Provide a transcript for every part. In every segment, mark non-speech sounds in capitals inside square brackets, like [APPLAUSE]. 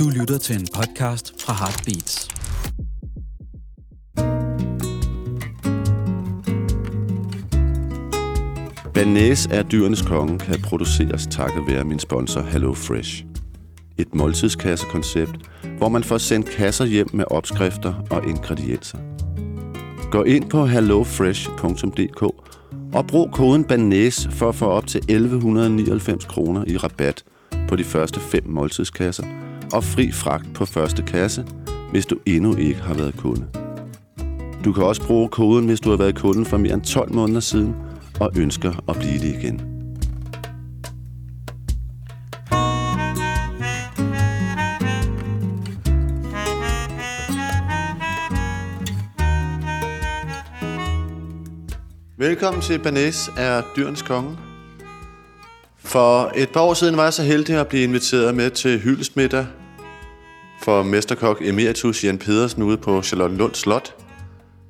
Du lytter til en podcast fra Heartbeats. Banæs er dyrenes konge kan produceres takket være min sponsor Hello Fresh. Et måltidskassekoncept, hvor man får sendt kasser hjem med opskrifter og ingredienser. Gå ind på hellofresh.dk og brug koden BANÆS for at få op til 1199 kroner i rabat på de første fem måltidskasser og fri fragt på første kasse, hvis du endnu ikke har været kunde. Du kan også bruge koden, hvis du har været kunde for mere end 12 måneder siden og ønsker at blive det igen. Velkommen til Banæs er dyrens konge. For et par år siden var jeg så heldig at blive inviteret med til hyldestmiddag for mesterkok Emeritus Jan Pedersen ude på Charlottenlund Slot,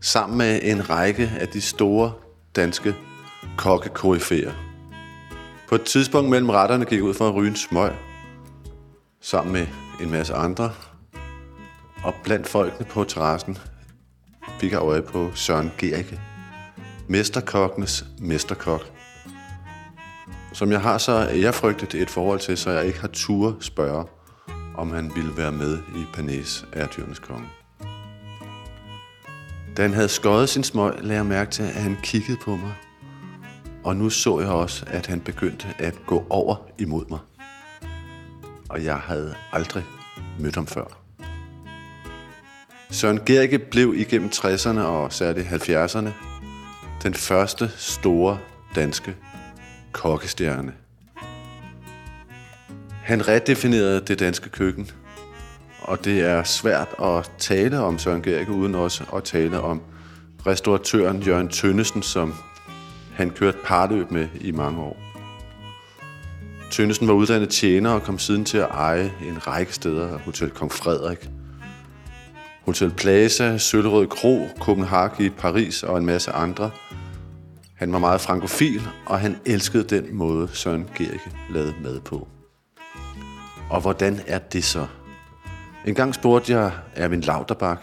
sammen med en række af de store danske kokkekoryfæer. På et tidspunkt mellem retterne gik jeg ud for at ryge en smøg, sammen med en masse andre, og blandt folkene på terrassen fik jeg øje på Søren Gericke, mesterkokkenes mesterkok, som jeg har så jeg frygtet et forhold til, så jeg ikke har tur spørge, om han ville være med i Panæs Ærdyrenes Konge. Da han havde skåret sin smøg, lagde jeg mærke til, at han kiggede på mig. Og nu så jeg også, at han begyndte at gå over imod mig. Og jeg havde aldrig mødt ham før. Søren Gerke blev igennem 60'erne og særligt 70'erne den første store danske kokkestjerne. Han redefinerede det danske køkken, og det er svært at tale om Søren Gericke, uden også at tale om restauratøren Jørgen Tønnesen, som han kørte parløb med i mange år. Tønnesen var uddannet tjener og kom siden til at eje en række steder. Hotel Kong Frederik, Hotel Plaza, Søllerød Kro, Copenhagen i Paris og en masse andre. Han var meget frankofil, og han elskede den måde, Søren Gericke lavede mad på. Og hvordan er det så? En gang spurgte jeg Erwin Lauterbach,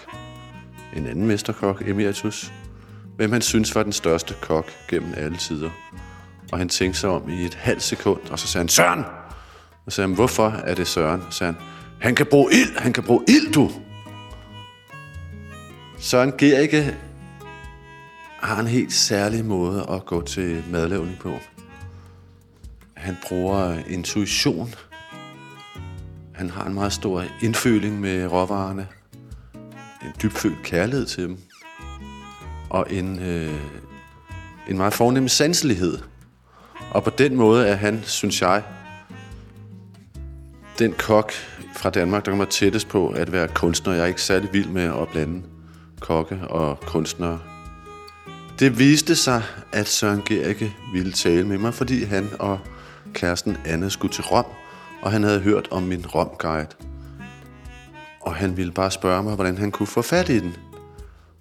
en anden mesterkok, emeritus, hvem han synes var den største kok gennem alle tider. Og han tænkte sig om i et halvt sekund, og så sagde han, Søren! Og så sagde han, hvorfor er det Søren? Og så sagde han, han kan bruge ild, han kan bruge ild, du! Søren Gericke har en helt særlig måde at gå til madlavning på. Han bruger intuition. Han har en meget stor indføling med råvarerne. En dybfølt kærlighed til dem. Og en, øh, en meget fornem sanselighed. Og på den måde er han, synes jeg, den kok fra Danmark, der kommer tættest på at være kunstner. Jeg er ikke særlig vild med at blande kokke og kunstnere. Det viste sig, at Søren Gericke ville tale med mig, fordi han og kæresten Anne skulle til Rom, og han havde hørt om min romguide. Og han ville bare spørge mig, hvordan han kunne få fat i den.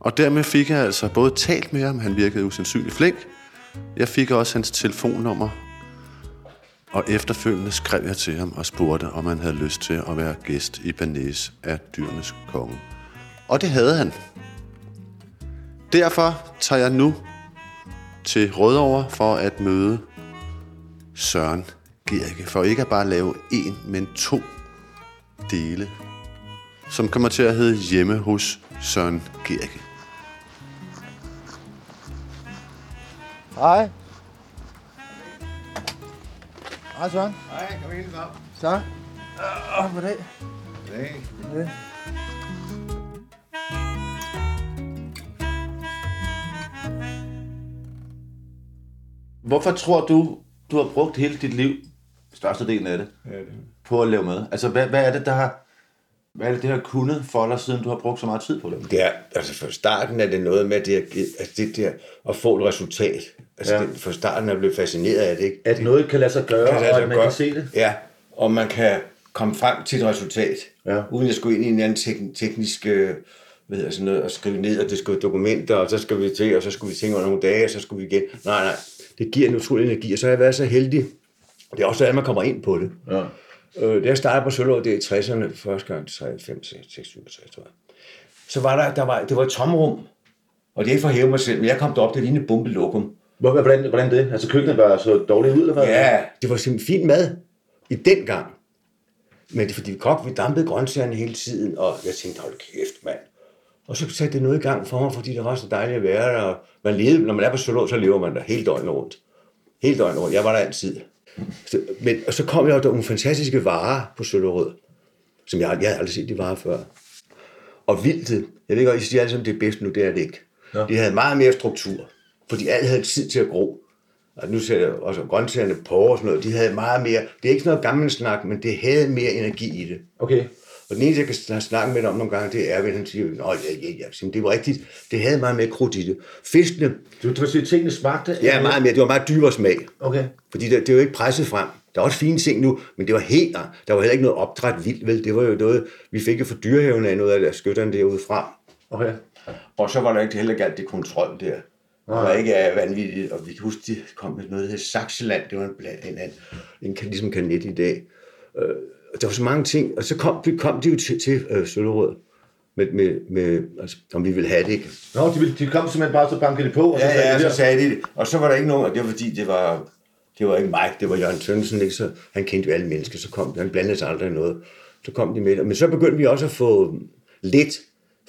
Og dermed fik jeg altså både talt med ham, han virkede usandsynligt flink. Jeg fik også hans telefonnummer, og efterfølgende skrev jeg til ham og spurgte, om han havde lyst til at være gæst i Banæs af dyrenes konge. Og det havde han. Derfor tager jeg nu til Rødovre for at møde Søren Gericke. For ikke at bare lave en, men to dele, som kommer til at hedde Hjemme hos Søren Gericke. Hej. Hej Søren. Hej, kom ind så. Så. Åh, goddag. Goddag. Goddag. Hvorfor tror du, du har brugt hele dit liv, størstedelen af det, Ja, det. på at lave mad? Altså, hvad, hvad er det, der har... Hvad er det, det har kunnet for dig, siden du har brugt så meget tid på det? Det er, altså fra starten er det noget med det, at- altså det der, at få et resultat. Altså Ja. det, fra starten er jeg blevet fascineret af det, ikke? At noget kan lade sig gøre, Kan lade og sig at man gøre. kan se det? Ja, og man kan komme frem til et resultat, Ja. uden at skulle ind i en anden tek- teknisk, øh, hvad hedder sådan noget, og skrive ned, og det skal dokumenter, og så skal vi til, og så skulle vi tænke over nogle dage, og så skulle vi igen. Nej, nej, det giver en utrolig energi, og så har jeg været så heldig. Det er også, at man kommer ind på det. Ja. Øh, da jeg startede på Sølvåret, det er i 60'erne, første gang, 93, 66, tror jeg. Så var der, der var, det var et tomrum, og det er ikke for at hæve mig selv, men jeg kom derop, det lignede bombelokum. Hvor- Hvordan, hvordan det? Altså køkkenet var så dårligt ud, eller hvad? Ja, det var simpelthen fin mad i den gang. Men det er fordi, vi kogte, vi dampede grøntsagerne hele tiden, og jeg tænkte, hold kæft, mand. Og så satte det noget i gang for mig, fordi det var så dejligt at være der. og Man levede, når man er på Sølund, så lever man der hele døgnet rundt. Hele døgnet rundt. Jeg var der altid. Så, men, og så kom jeg jo der nogle fantastiske varer på Søllerød, som jeg, jeg havde aldrig set de varer før. Og vildtet, jeg ved godt, I siger alle det er bedst nu, det er det ikke. Ja. De havde meget mere struktur, fordi alt havde tid til at gro. Og nu ser jeg også grøntsagerne på og sådan noget, de havde meget mere, det er ikke sådan noget gammel snak, men det havde mere energi i det. Okay. Og den eneste, jeg kan sn- snakke med dig om nogle gange, det er, at han siger, Nå, ja, ja, ja, det var rigtigt. Det havde meget mere krudt i det. Fiskene, Du, sige, at tingene smagte? ja, meget mere, det var meget dybere smag. Okay. Fordi det, det er jo ikke presset frem. Der er også fine ting nu, men det var helt, der var heller ikke noget opdræt vildt, vel? Det var jo noget, vi fik jo fra dyrehaven af noget af det, skytterne derude fra. Okay. Og så var der ikke heller ikke alt det kontrol der. Det var ikke øh, vanvittigt, og vi kan huske, de kom med noget, der hed Saxeland, det var en, bland- en, en, en, en ligesom kanet i dag. Øh, der var så mange ting, og så kom, vi kom de jo til, til øh, Søllerød, med, med, med, altså, om vi ville have det, ikke? Nå, de, ville- de kom simpelthen bare, så bankede de på, og så Ja, sagde ja, de så der. sagde de det. Og så var der ikke nogen, og det var fordi, det var, det var ikke mig, det var Jørgen Sønsen, ikke? Så han kendte jo alle mennesker, så kom han blandede sig aldrig noget. Så kom de med. Men så begyndte vi også at få lidt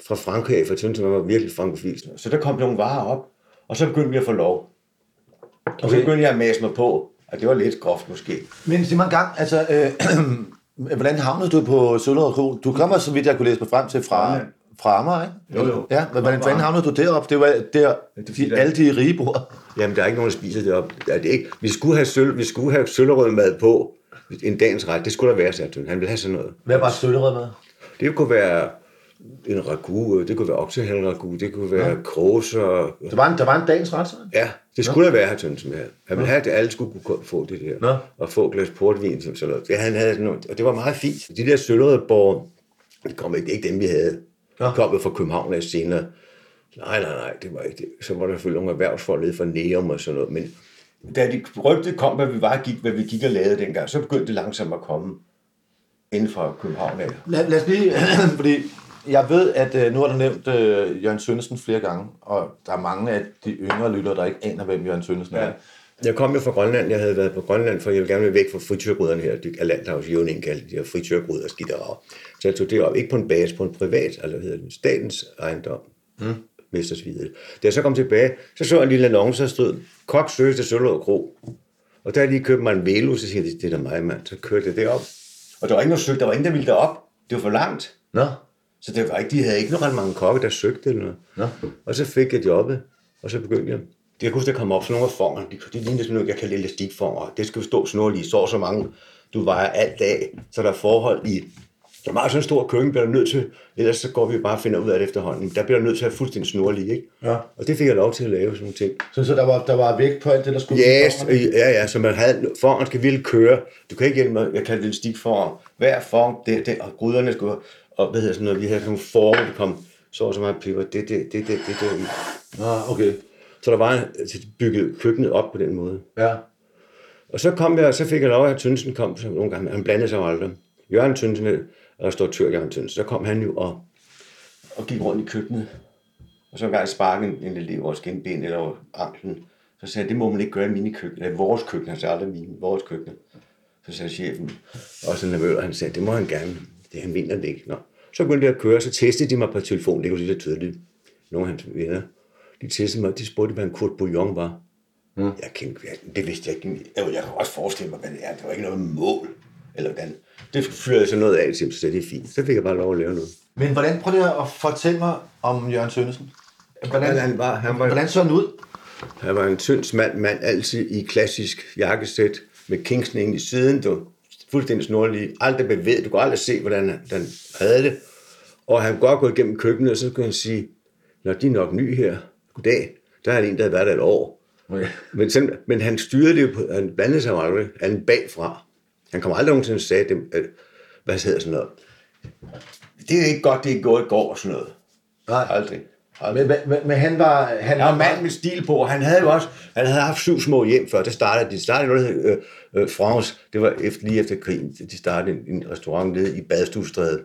fra Frankrig, for Sønsen var virkelig frankofil. Så der kom nogle varer op, og så begyndte vi at få lov. Og så Okay. begyndte jeg at mase mig på, at det var lidt groft måske. Men sig mig en gang, altså, øh, [CLEARS THROAT] hvordan havnede du på Søllerød Kro? Du kommer, så vidt jeg kunne læse mig frem til, fra, fra Amager, ikke? Jo, jo. Ja, men hvordan, hvordan havnede du deroppe? Det var der, de, alle de rige bor. Jamen, der er ikke nogen, der spiser det op. Det er det ikke. Vi skulle have, sølv, vi skulle have søllerød mad på en dagens ret. Det skulle der være, sagde han. Ville have sådan noget. Hvad var Søllerød med? Det kunne være en ragu, det kunne være oksehalragu, det kunne være ja. kråser. Der var en, der var en dagens ret, så? Ja, det skulle der være, her som her. Han ville have, at alle skulle kunne få det der. Nå. Og få et glas portvin, som sådan noget. Ja, han havde sådan noget, og det var meget fint. De der søllerødborg, det kom ikke, det ikke dem, vi havde. Nå. De kom jo fra København af senere. Nej, nej, nej, det var ikke det. Så var der selvfølgelig nogle erhvervsfolk nede fra Neum og sådan noget. Men da de rygtet kom, hvad vi, var, gik, hvad vi gik og lavede dengang, så begyndte det langsomt at komme inden for København af. Lad, lad os lige, [CLEARS THROAT] fordi jeg ved, at øh, nu har du nævnt øh, Jørgen Sønnesen flere gange, og der er mange af de yngre lyttere, der ikke aner, hvem Jørgen Sønnesen er. Jeg kom jo fra Grønland. Jeg havde været på Grønland, for jeg ville gerne være væk fra frityrgryderne her. Det er Landhavsjævning kaldte de her frityrgryder skidt og Så jeg tog det op, ikke på en base, på en privat, altså hvad hedder det, statens ejendom. Mm. Mestersvidet. Da jeg så kom tilbage, så så jeg en lille annonce, der stod, kok søges til Kro. Og der lige købte mig en velo, så siger jeg, det er da mig, mand. Så kørte jeg det op. Og der var ingen, der søgte, der var ingen, der ville derop. Det var for langt. Nå, Så det var ikke, de havde ikke ret mange kokke, der søgte eller noget. Nå. Og så fik jeg jobbet, og så begyndte jeg. Det jeg kan huske, der kom op sådan nogle af fonger. De, de lignede sådan noget, jeg kan elastikfonger. Det skal jo stå sådan noget lige, så så mange, du vejer alt af. Så der er forhold i, så meget sådan en stor køkken bliver der nødt til, ellers så går vi bare og finder ud af det efterhånden. Der bliver der nødt til at have fuldstændig snorlige, ikke? Ja. Og det fik jeg lov til at lave sådan nogle ting. så, så der, var, der var vægt på alt det, der skulle Yes, ja, ja, så man havde, foran skal virkelig køre. Du kan ikke hjælpe mig, jeg kalder det stik foran. Hver foran, det, det, og gryderne skulle, og hvad hedder sådan noget, vi havde sådan nogle former, der kom så og så meget peber, det, det, det, det, det, det, Nå, okay. Så der var en, altså, de byggede køkkenet op på den måde. Ja. Og så kom jeg, og så fik jeg lov at Tønsen kom så nogle gange. Han blandede sig aldrig. Jørgen Tønsen, restauratør Jørgen Tønsen, så kom han jo og, og gik rundt i køkkenet. Og så en gang sparkede en, en elev over skinben eller anklen. Så sagde jeg, det må man ikke gøre i mine køkken. Eller vores køkken, han sagde aldrig mine, vores køkken. Så sagde chefen, og så nervøs, han sagde, det må han gerne. Det han mener det ikke. Nå. Så begyndte jeg at køre, så testede de mig på telefon. Det kunne lige så tydeligt. Nogle af hans venner. De testede mig, de spurgte, hvad en Kurt Bouillon var. Mm. Jeg kendte, jeg, det vidste jeg ikke. Jeg, jeg kan også forestille mig, hvad det er. Det var ikke noget mål. Eller hvordan. Det fyrede jeg så noget af til, så det er fint. Så fik jeg bare lov at lave noget. Men hvordan, prøv lige at fortælle mig om Jørgen Sønnesen. Hvordan, Han var, han var, hvordan så han ud? Han var en tynd mand, mand altid i klassisk jakkesæt med kingsning i siden. Du fuldstændig snorlig, aldrig bevæget. Du kunne aldrig se, hvordan han, han havde det. Og han kunne godt gå igennem køkkenet, og så kunne han sige, når de er nok ny her, goddag, der er en, der har været der et år. Okay. Men, sådan, men han styrede det jo, på, han blandede sig aldrig, han bagfra. Han kom aldrig nogensinde og sagde, dem, at, hvad hedder sådan noget. Det er ikke godt, det er gået i går og sådan noget. Nej. Aldrig. Men, men, men, han var... Han Han var mand med stil på, og han havde jo også, han havde haft syv små hjem før, det startede, de startede noget, øh, øh, France, det var efter, lige efter krigen, de startede en, en restaurant nede i Badstuestræde.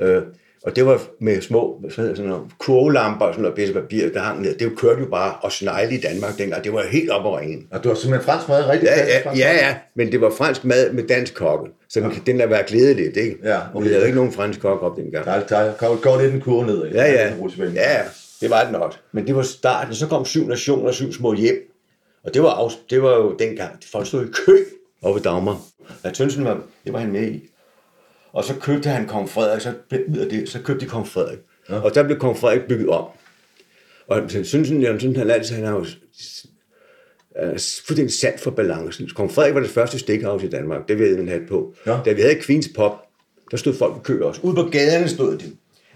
Øh, og det var med små hvad sådan noget, kurvelamper og sådan noget bedste papir, der hang ned. Det kørte jo bare og snegle i Danmark dengang. Det var helt op at ringe. Og du har simpelthen fransk mad, rigtig Ja, ja, fransk ja, ja, men det var fransk mad med dansk kokke. Så den, den der være glædeligt, ikke? Ja, Og vi havde ikke nogen fransk kok op dengang. Der, der, der går lidt en kurve ned. Ja, ja. Ja, ja. Det var det nok. Men det var starten. Så kom syv nationer, syv små hjem. Og det var, afs- det var jo dengang, folk stod i kø oppe ved Dagmar. Ja, Tønsen var, det var han med i. Og så købte han kong Frederik, så ud af det, så købte de kong Frederik. Ja. Og der blev kong Frederik bygget om. Og Sønsen, Jørgen Sønsen, han altid, han har jo fuldstændig sat for balancen. Kong Frederik var det første steakhouse i Danmark, det ved man have på. Ja. Da vi havde Queens Pop, der stod folk i kø også. Ude på gaderne stod de.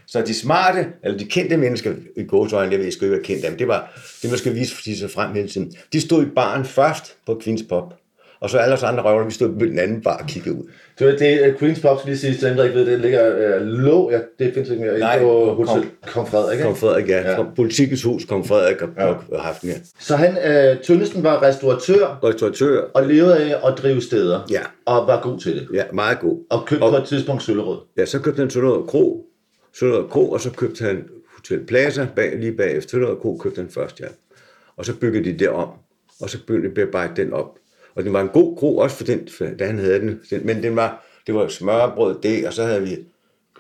Så de smarte, eller de kendte mennesker i gåsøjne, jeg ved sgu ikke, hvad kendte dem, det var, det man skal vise sig frem hele tiden. De stod i baren først på Queens Pop, og så alle os andre røvler, vi stod på den anden bar og kiggede ud. Det, var det uh, Queen's Pop, skal lige sige, til dem, der ikke ved, det ligger uh, lå, ja, det findes ikke mere, Nej, på Kong- Hotel Kong Frederik, ikke? Kong Frederik, ja. Ja. Politikens hus, Kong Frederik og, ja. og haft den, ja. Så han, uh, Tønnesen var restauratør Restauratør, og levede af at drive steder. Ja. Og var god til det. ja, meget god. Og købte Og- på et tidspunkt Søllerød. Ja, så købte han Sønderød Kro, Sønderød Kro, og så købte han Hotel Plaza bag, lige bagefter. Sønderød Kro købte han først, ja. Og så byggede de det om, og så begyndte de at bearbejde den op. Og den var en god kro også for den, da han havde den. den men den var, det var smørbrød det, og så havde vi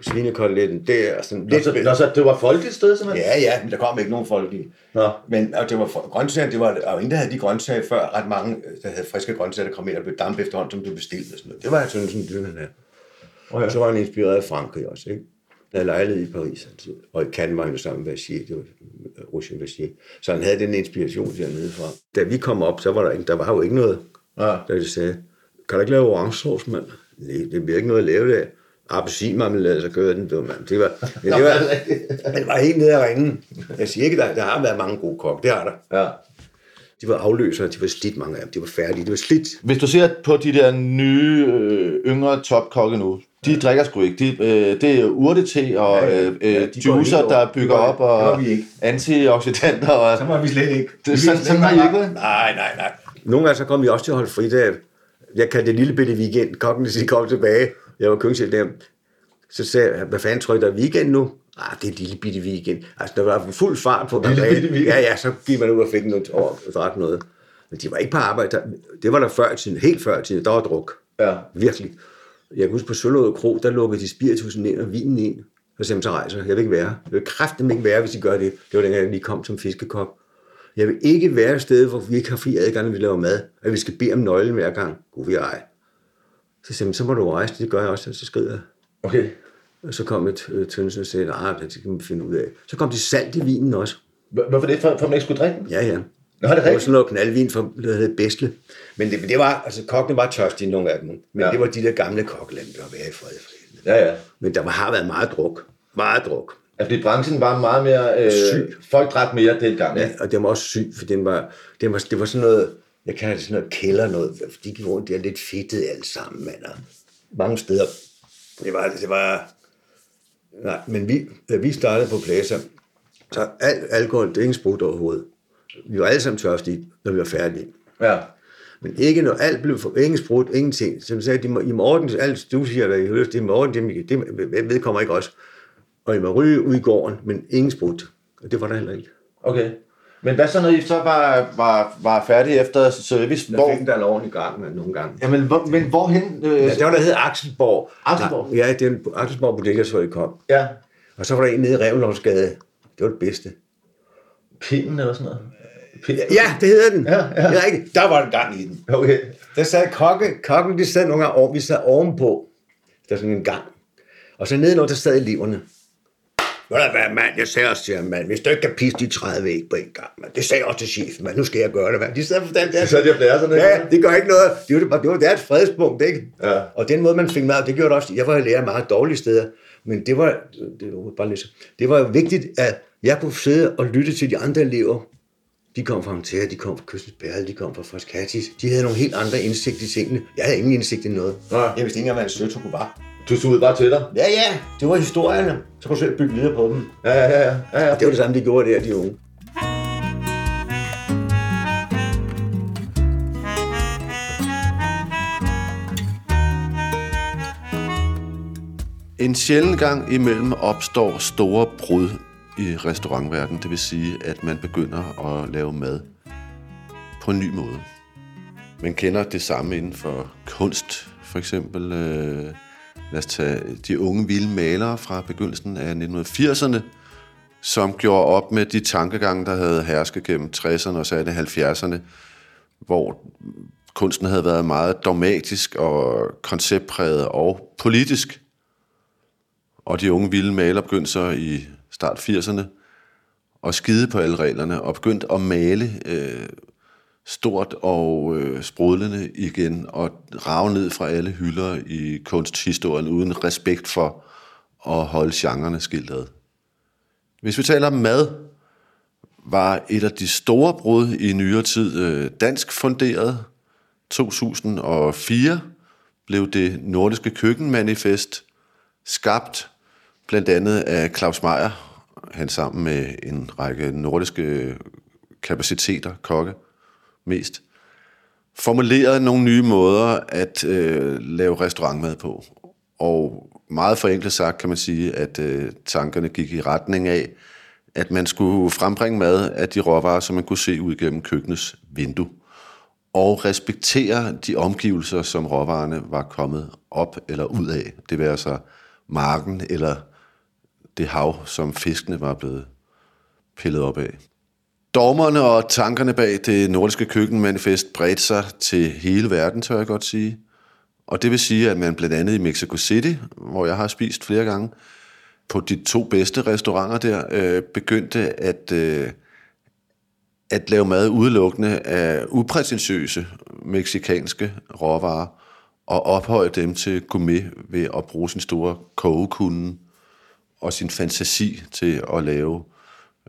svinekoteletten der, og sådan Nå, lidt. så, nå, så det var folkeligt sted, simpelthen? Ja, ja, men der kom ikke nogen folk i. Nå. Men og det var grøntsager, det var, og ingen, der havde de grøntsager før, ret mange, der havde friske grøntsager, der kom ind og blev dampet efterhånden, som blev bestilt og sådan noget. Det var jeg sådan, sådan det, han havde. Og så var han inspireret af Frankrig også, ikke? Havde lejlighed i Paris altid. Og i Cannes var han jo sammen med Vachier, det var Roger Vachier. Så han havde den inspiration dernede fra. Da vi kom op, så var der, ikke, der var jo ikke noget, Ja. da de sagde, kan du ikke lave orange sauce, mand? Nej, det bliver ikke noget at lave der. Appelsinmarmelade, så gør den, det var, mand. Det var, [LAUGHS] men det var, det var helt nede af ringen. Jeg siger ikke, der, der har været mange gode kokke, det har der. ja. De var afløsere, de var slidt mange af dem, de var færdige, de var slidt. Hvis du ser på de der nye, øh, yngre topkokke nu, de drikker sgu ikke. De, øh, det er urtete og Ja, øh, Ja, øh, de juicer, der over. bygger op, og antioxidanter. Og, Så var vi slet ikke. Det er sådan- sådan har I ikke? Nej, nej, nej. Nogle gange så kom vi også til at holde fridag. Jeg kaldte det lille bitte weekend. Kokken sige, kom tilbage. Jeg var køkkenchef der. Så sagde jeg, hvad fanden tror I, der er weekend nu? Ah, det er et lille bitte weekend. Altså, der var fuld fart på. Lille den bitte weekend. Ja, ja, så gik man ud og fik noget og drak noget. Men de var ikke på arbejde. Det var der før i tiden, helt før i tiden. Der var druk. Ja. Virkelig. Jeg kan huske på Sølvåde Kro, der lukkede de spiritusen ind og vinen ind. Så sagde så rejser jeg. Vil ikke være. Jeg vil kraften ikke være, hvis I gør det. Det var dengang, jeg lige kom som fiskekok. Jeg vil ikke være et sted, hvor vi ikke har fri adgang, når vi laver mad. At vi skal bede om nøglen hver gang. Gud, vi ej. Så sagde så må du rejse. Det gør jeg også. Så skrider jeg. Okay. Og så kom et øh, Tønsen og sagde, nej, det kan man finde ud af. Så kom de salt i vinen også. Hvor- Hvorfor det? For, for man ikke skulle drikke? Ja, ja. Nå, er det Det var rigtigt? sådan noget knaldvin fra det hed Bæsle. Men det, det var, altså kokkene var tørstige, nogle af dem. Men Ja. det var de der gamle kokkelande, der var i fred. Ja, ja. Men der har været meget druk. Meget druk. Altså, fordi branchen var meget mere... Øh, Syg. Folk drak mere dengang. Ja, og den var også syg, for den var, den var, det var sådan noget, jeg kalder det sådan noget kælder noget, de gik rundt der lidt fedtet alt sammen, mand. Og mange steder. Det var, det var, nej, men vi, vi startede på pladser, så al, alkohol, det er ingen sprut overhovedet. Vi var alle sammen tørstige, når vi var færdige. ja. Men ikke når alt blev for, ingen sprut, ingenting. Som sagde, de må, I ordne, alt du siger, hvad I har lyst til, I ordne det, det vedkommer ikke også. Og I må ryge ud i gården, men ingen sprut. Og det var der heller ikke. Okay. Men hvad så, når I så var, var, var færdige efter service? Der Hvor, fik der en ordentlig gang med nogle gange. jamen, hvor, men hvorhen? Øh, Ja, der var der hed Axelborg. Axelborg? Nej, Ja, det er Axelborg Bodega, så I kom. ja. Og så var der en nede i Revlovsgade. Det var det bedste. Pinden eller sådan noget? Ja, det hedder den. Ja, ja. Det er rigtigt. Der var en gang i den. Okay. Der sad kokke, kokken, de sad nogle gange over, vi sad ovenpå. Der er sådan en gang. Og så nedenunder, der sad eleverne. Ved du hvad, mand, jeg sagde også til ham, mand, hvis du ikke kan pisse de 30 æg på en gang, mand. Det sagde jeg også til chefen, mand. Nu skal jeg gøre det, mand. De sad for den der. De har blæret sådan Ja, det gør ikke noget. Det var, det var, deres fredspunkt, ikke? Ja. Og den måde, man fik mad, det gjorde det også. Jeg var lærer meget dårlige steder, men det var, det var bare lidt, det var vigtigt, at jeg kunne sidde og lytte til de andre elever. De kom fra Antea, de kom fra Kystens Perle, de kom fra Frascatis. De havde nogle helt andre indsigt i tingene. Jeg havde ingen indsigt i noget. Nej. Jeg vidste ikke engang, hvad en søtoku var. Du så ud bare til dig. Ja, ja, det var historierne. Så kunne du selv bygge videre på dem. Ja, ja, ja. ja, ja. Det var det samme, de gjorde der, de unge. En sjælden gang imellem opstår store brud i restaurantverdenen. Det vil sige, at man begynder at lave mad på en ny måde. Man kender det samme inden for kunst. For eksempel, øh, lad os tage de unge vilde malere fra begyndelsen af 1980'erne, som gjorde op med de tankegange, der havde hersket gennem 60'erne og særligt 70'erne, hvor kunsten havde været meget dogmatisk og konceptpræget og politisk. Og de unge vilde malere begyndte så i start 80'erne og skide på alle reglerne og begyndte at male øh, stort og øh, sprudlende igen og rave ned fra alle hylder i kunsthistorien uden respekt for at holde genrerne skilt ad. Hvis vi taler om mad, var et af de store brud i nyere tid øh, dansk funderet. 2004 blev det nordiske køkkenmanifest skabt blandt andet af Claus Meier, han sammen med en række nordiske kapaciteter, kokke mest, formulerede nogle nye måder at øh, lave restaurantmad på. Og meget forenklet sagt kan man sige, at øh, tankerne gik i retning af, at man skulle frembringe mad af de råvarer, som man kunne se ud gennem køkkenets vindue, og respektere de omgivelser, som råvarerne var kommet op eller ud af. Det vil altså marken eller det hav, som fiskene var blevet pillet op af. Dommerne og tankerne bag det nordiske køkkenmanifest bredte sig til hele verden, tør jeg godt sige. Og det vil sige, at man blandt andet i Mexico City, hvor jeg har spist flere gange, på de to bedste restauranter der, øh, begyndte at, øh, at lave mad udelukkende af uprætentiøse meksikanske råvarer, og ophøje dem til gourmet ved at bruge sin store kogekunde og sin fantasi til at lave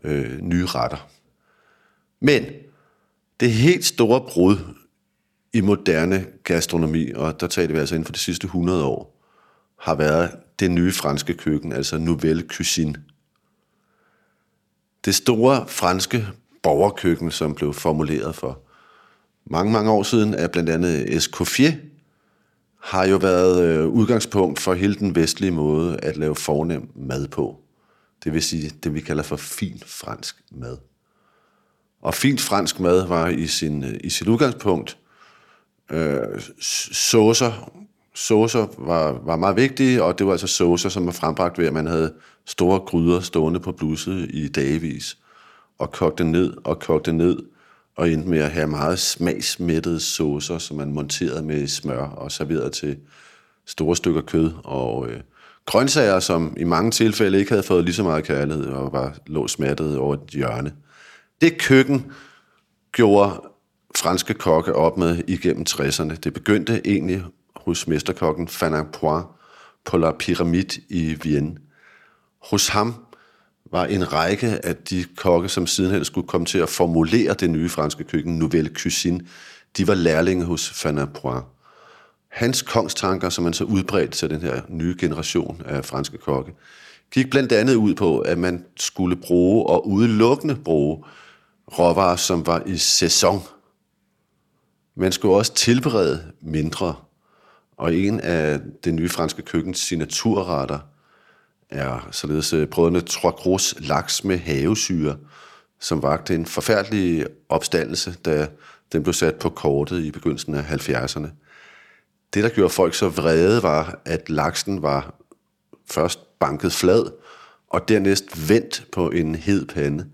øh, nye retter. Men det helt store brud i moderne gastronomi, og der taler vi altså inden for de sidste 100 år, har været det nye franske køkken, altså Nouvelle Cuisine. Det store franske borgerkøkken, som blev formuleret for mange, mange år siden af blandt andet Escoffier, har jo været øh, udgangspunkt for hele den vestlige måde at lave fornem mad på. Det vil sige det, vi kalder for fin fransk mad. Og fint fransk mad var i, sin, øh, i sit udgangspunkt øh, saucer. Saucer var, var meget vigtige, og det var altså saucer, som var frembragt ved, at man havde store gryder stående på blusset i dagevis, og kogte ned og kogte ned, og endte med at have meget smagsmættede saucer, som man monterede med smør og serverede til store stykker kød og øh, grøntsager, som i mange tilfælde ikke havde fået lige så meget kærlighed og var lå smattet over et hjørne. Det køkken gjorde franske kokke op med igennem 60'erne. Det begyndte egentlig hos mesterkokken Fernand Point på La Pyramide i Vienne. Hos ham var en række af de kokke, som sidenhen skulle komme til at formulere det nye franske køkken, Nouvelle Cuisine, de var lærlinge hos Fanapois. Hans kongstanker, som man så udbredte til den her nye generation af franske kokke, gik blandt andet ud på, at man skulle bruge og udelukkende bruge råvarer, som var i sæson. Man skulle også tilberede mindre, og en af det nye franske køkkens signaturretter er således øh, brødrene Trois laks med havesyre, som vagte en forfærdelig opstandelse, da den blev sat på kortet i begyndelsen af 70'erne. Det, der gjorde folk så vrede, var, at laksen var først banket flad, og dernæst vendt på en hed pande.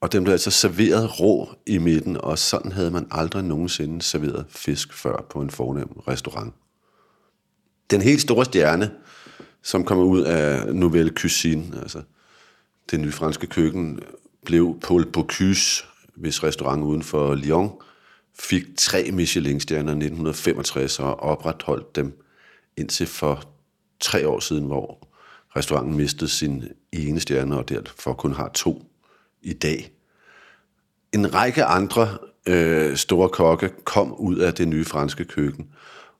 Og den blev altså serveret rå i midten, og sådan havde man aldrig nogensinde serveret fisk før på en fornem restaurant. Den helt store stjerne, som kommer ud af Nouvelle Cuisine, altså det nye franske køkken, blev Paul Bocuse, hvis restaurant uden for Lyon, fik tre Michelin-stjerner i 1965 og opretholdt dem indtil for tre år siden, hvor restauranten mistede sin ene stjerne og derfor kun har to i dag. En række andre øh, store kokke kom ud af det nye franske køkken,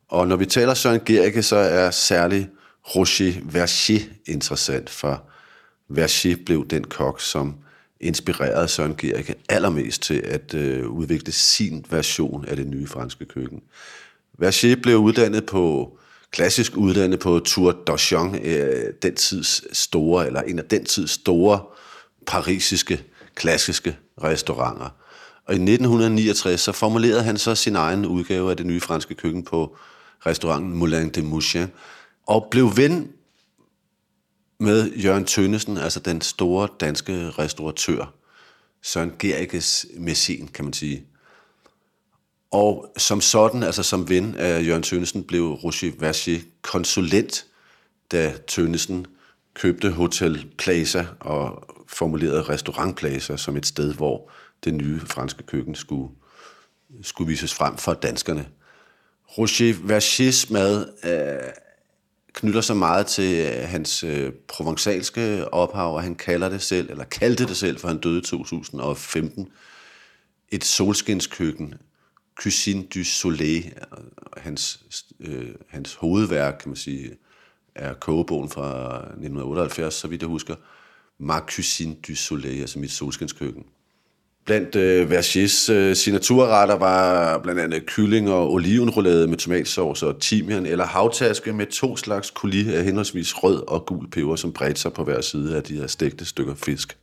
Og når vi taler Søren Gericke, så er særlig Roger Verger interessant, for Verger blev den kok, som inspirerede Søren Gericke allermest til at øh, udvikle sin version af det nye franske køkken. Verger blev uddannet på klassisk uddannet på Tour d'Auchan, øh, den tids store, eller en af den tids store parisiske klassiske restauranter. Og i 1969 så formulerede han så sin egen udgave af det nye franske køkken på restauranten Moulin de Mouchin, og blev ven med Jørgen Tønnesen, altså den store danske restauratør, Søren Gerikes messin, kan man sige. Og som sådan, altså som ven af Jørgen Tønnesen, blev Roger Vachier konsulent, da Tønnesen købte Hotel Plaza og formulerede Restaurant Plaza som et sted, hvor det nye franske køkken skulle, skulle vises frem for danskerne. Roger Vachiers mad øh, knytter sig meget til øh, hans øh, provençalske ophav, og han kalder det selv, eller kaldte det selv, for han døde i 2015, et solskinskøkken, Cuisine du Soleil, øh, hans, øh, hans hovedværk, kan man sige, er kogebogen fra 1978, så vidt jeg husker, Ma Cuisine du Soleil, altså mit solskinskøkken. Blandt øh, Vergers øh, signaturretter var blandt andet kylling og olivenroulade med tomatsauce og timian, eller havtaske med to slags coulis af henholdsvis rød og gul peber, som bredte sig på hver side af de her stegte stykker fisk.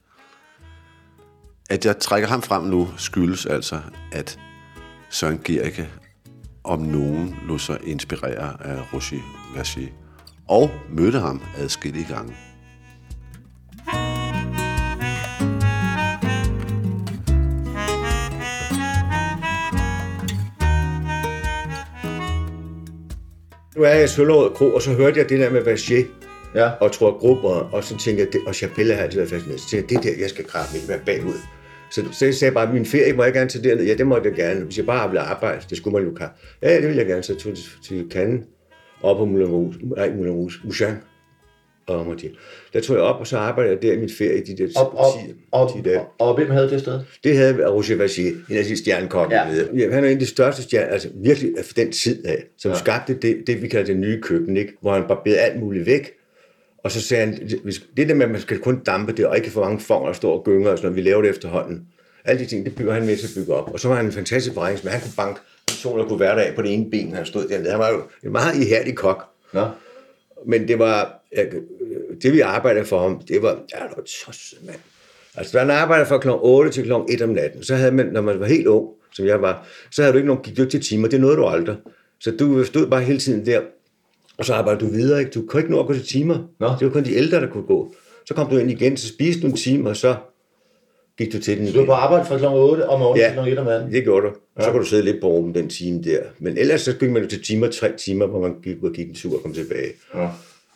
At jeg trækker ham frem nu, skyldes altså, at Søren Gericke om nogen lå sig inspirere af Roger Verger, og mødte ham adskillige gange. Nu er jeg i Søllerød Kro, og så hørte jeg det der med Verger Ja. og tror grupper, og så tænkte jeg, det, og Chapelle har altid været fascineret. Så tænkte jeg, det der, jeg skal kraft ikke være bagud. Så, så jeg sagde bare, min ferie må jeg gerne tage derned. Ja, det måtte jeg gerne. Hvis jeg bare ville arbejde, det skulle man jo kan. Ja, det ville jeg gerne. Så tog til, til Cannes, op på Moulin Rouge, nej, Moulin Rouge, Mouchin, og Mortier. Der tog jeg op, og så arbejdede jeg der i min ferie, de der Og, og, 10, og, 10 dage. og, og, hvem havde det sted? Det havde Roger Verger, en af de stjernekokke Ja. ja. Ja, han er en af de største stjerner, altså virkelig af den tid af, som ja. skabte det, det, vi kalder det nye køkken, ikke? hvor han barberede alt muligt væk. Og så sagde han, det der med, at man skal kun dampe det, og ikke få mange fonger og stå og gynger og sådan noget, vi laver det efterhånden. Alle de ting, det bygger han med til at bygge op. Og så var han en fantastisk forretningsmand. Han kunne banke personer, kunne være der af på det ene ben, han stod dernede. Han var jo en meget ihærdig kok. Nå. Men det var, jeg- det vi arbejdede for ham, det var, ja, det var tosset, mand. Altså, han arbejdede fra kl. 8 til kl. 1 om natten, så havde man, når man var helt ung, som jeg var, så havde du ikke nogen, til timer, det nåede du aldrig. Så du stod bare hele tiden der, og så arbejdede du videre, ikke? Du kunne ikke nå at gå til timer. Nå. Det var kun de ældre, der kunne gå. Så kom du ind igen, så spiste du en time, og så gik du til den Du var på arbejde fra kl. 8 om morgenen Ja. til kl. 1 om natten. Det gjorde du. Og så kunne du sidde lidt på rummet den time der. Men ellers så gik man jo til timer, tre timer, hvor man gik og gik en tur og kom tilbage. Ja.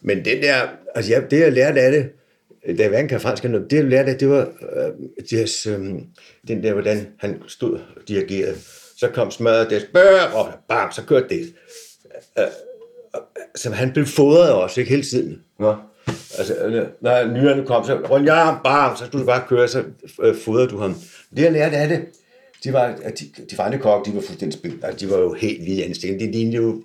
Men den der, altså jeg, det jeg lærte af det, da jeg hverken kan fransk eller noget, det jeg lærte af, det var øh, deres, øh, den der, hvordan han stod og dirigerede. Så kom smadret det, spørg, og bam, så kørte det. Øh, øh, så han blev fodret også, ikke hele tiden. Nå. Altså, øh, når nyrerne kom, så rundt, bam, så skulle du bare køre, så øh, fodrede du ham. Det jeg lærte af det, de var, de, de andre kokke, de var fuldstændig spil. Altså, de var jo helt vilde anstændige. De lignede jo,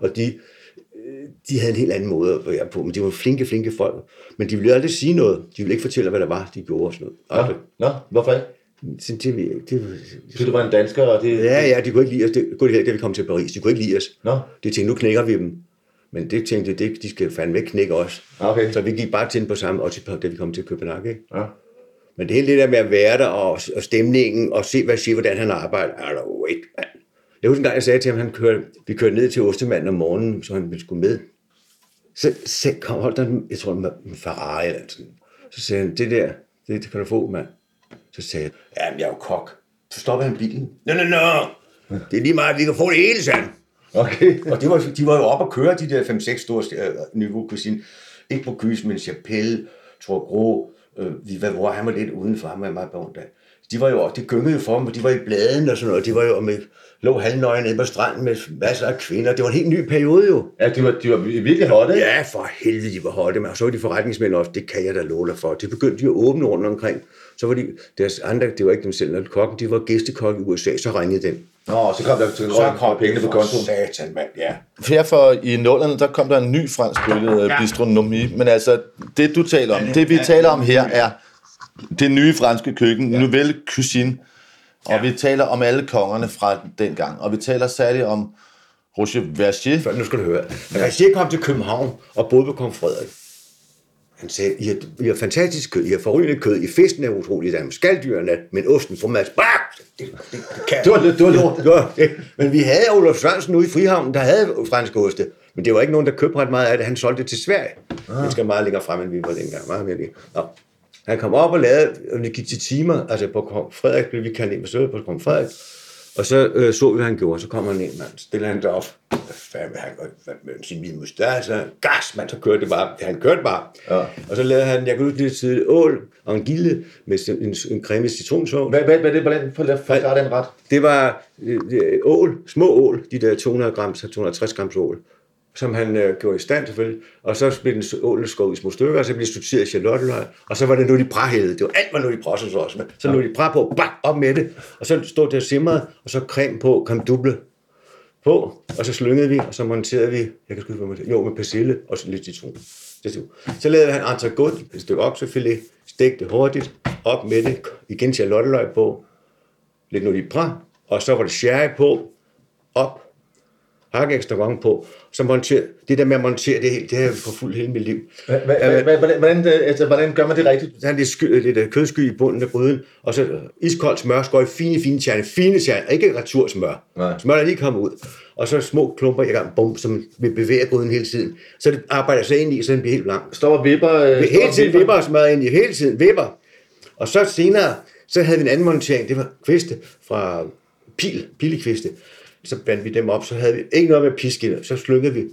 og de, øh, de havde en helt anden måde at være på, men de var flinke, flinke folk. Men de ville aldrig sige noget. De ville ikke fortælle, hvad der var, de gjorde og sådan noget. Aldrig. Nå, hvorfor ikke? Det, det, det, du var en dansker, og det... Ja, ja, de kunne ikke lide os. Det kunne de heller ikke, da vi kom til Paris. De kunne ikke lide os. Nå. De tænkte, nu knækker vi dem. Men det tænkte de, det, de skal fandme ikke knække os. Okay. Så vi gik bare til den på samme, og til, da vi kom til København. Ikke? Ja. Men det hele det der med at være der, og, og stemningen, og se, hvad siger, hvordan han arbejder, er der jo ikke, mand. Jeg husker en gang, jeg sagde til ham, han kørte, vi kørte ned til Ostemanden om morgenen, så han ville skulle med. Så, så kom, holdt en- jeg tror, en Ferrari eller sådan. Så sagde han, det der, det, det kan du få, mand. Så sagde jeg, ja, men jeg er jo kok. Så stopper han bilen. Nå, nå, nå. Det er lige meget, vi kan få det hele, sagde han. Okay. Og det var, de var jo oppe at køre, de der 5-6 store øh, niveau cuisine. Ikke på Gys, men Chapelle, Torgro, øh, vi- hvad, hvor han var lidt udenfor, han var meget beundret. de var jo, det gyngede jo for dem, og de var i bladene og sådan noget. De var jo med, lå halvnøje nede på stranden med masser af kvinder. Det var en helt ny periode jo. Ja, de var, de var virkelig hotte? Ja, for helvede, de var hotte. Men så var de forretningsmænd også, det kan jeg da love dig for. Det begyndte de at åbne rundt omkring. Så var de, deres andre, det var ikke dem selv, når kokken, de var gæstekok i USA, så ringede den. Nå, så kom der så kom pengene på kontoen. Satan, mand, ja. Her for i nullerne, der kom der en ny fransk bølge, ja. bistronomi. Men altså, det du taler om, det vi taler om her er det nye franske køkken, ja. nouvelle cuisine. Og ja. vi taler om alle kongerne fra dengang. Og vi taler særligt om Roger Vergier. For nu skal du høre. Da Rasier kom til København og boede på kong Frederik, han sagde, I har, I har fantastisk kød, I har forrygende kød, I fisken er utroligt, der er skaldyrene, men osten får mads. Bah! Det, det, det, kan Det var, det var lort. det var det. Men vi havde Olof Sørensen ude i Frihavnen, der havde franske oste. Men det var ikke nogen, der købte ret meget af det. Han solgte det til Sverige. Ah. Det skal meget længere frem, end vi var dengang. Meget mere lige. Nå. Han kom op og lavede, og det gik til timer, altså på kong Frederik blev vi kaldt ind på søget på kong Frederik. Og så øh, så vi, hvad han gjorde. Så kom han ind, mand. Stiller han sig op. Hvad fanden vil han gøre? Sin min mustache? Gas, mand. Så kørte det bare. Han kørte bare. Ja. Og så lavede han, jeg kan huske lidt tidligt, ål og en gilde med en, en creme citronsovs. Hvad, hvad, hvad det, hvordan for, forklare den ret? Det var øh, ål, små ål, de der 200 gram, 260 grams ål, som han øh, gjorde i stand selvfølgelig, og så blev den ål skåret i små stykker, og så blev det sorteret i charlotteløg, og så var det noget, de bræhævede. Det var alt, var noget, de bræhævede også med. Så noget, de bræh på, bang, op med det, og så stod det og simrede, og så creme på, kom duble på, og så slyngede vi, og så monterede vi, jeg kan sgu ikke, hvad man jo, med persille og så lidt citron. Så lavede han entrecôte, et stykke oksefilet, stegte hurtigt, op med det, igen charlotteløg på, lidt noget bræ, og så var det sherry på, op, hakke ekstra på, så montere, det der med at montere det helt, det har jeg forfulgt hele mit liv. Hva- Hvordan, øh, altså, hvordan gør man det rigtigt? Så er lidt, sky, lidt øh, kødsky i bunden af gryden, og så øh, iskoldt smør, i fine, fine tjerne, fine tjerne, ikke retursmør. Nej. Smør, der lige kommer ud. Og så små klumper i gang, bum, som vil bevæge gryden hele tiden. Så det arbejder sig ind i, så den bliver helt lang. Står og vipper? øh, Hele tiden vipper og smør ind i, hele tiden vipper. Og så senere, så havde vi en anden montering, det var kviste fra pil, pilekviste. Så bandt vi dem op, så havde vi ikke noget med piske, så slyngede vi.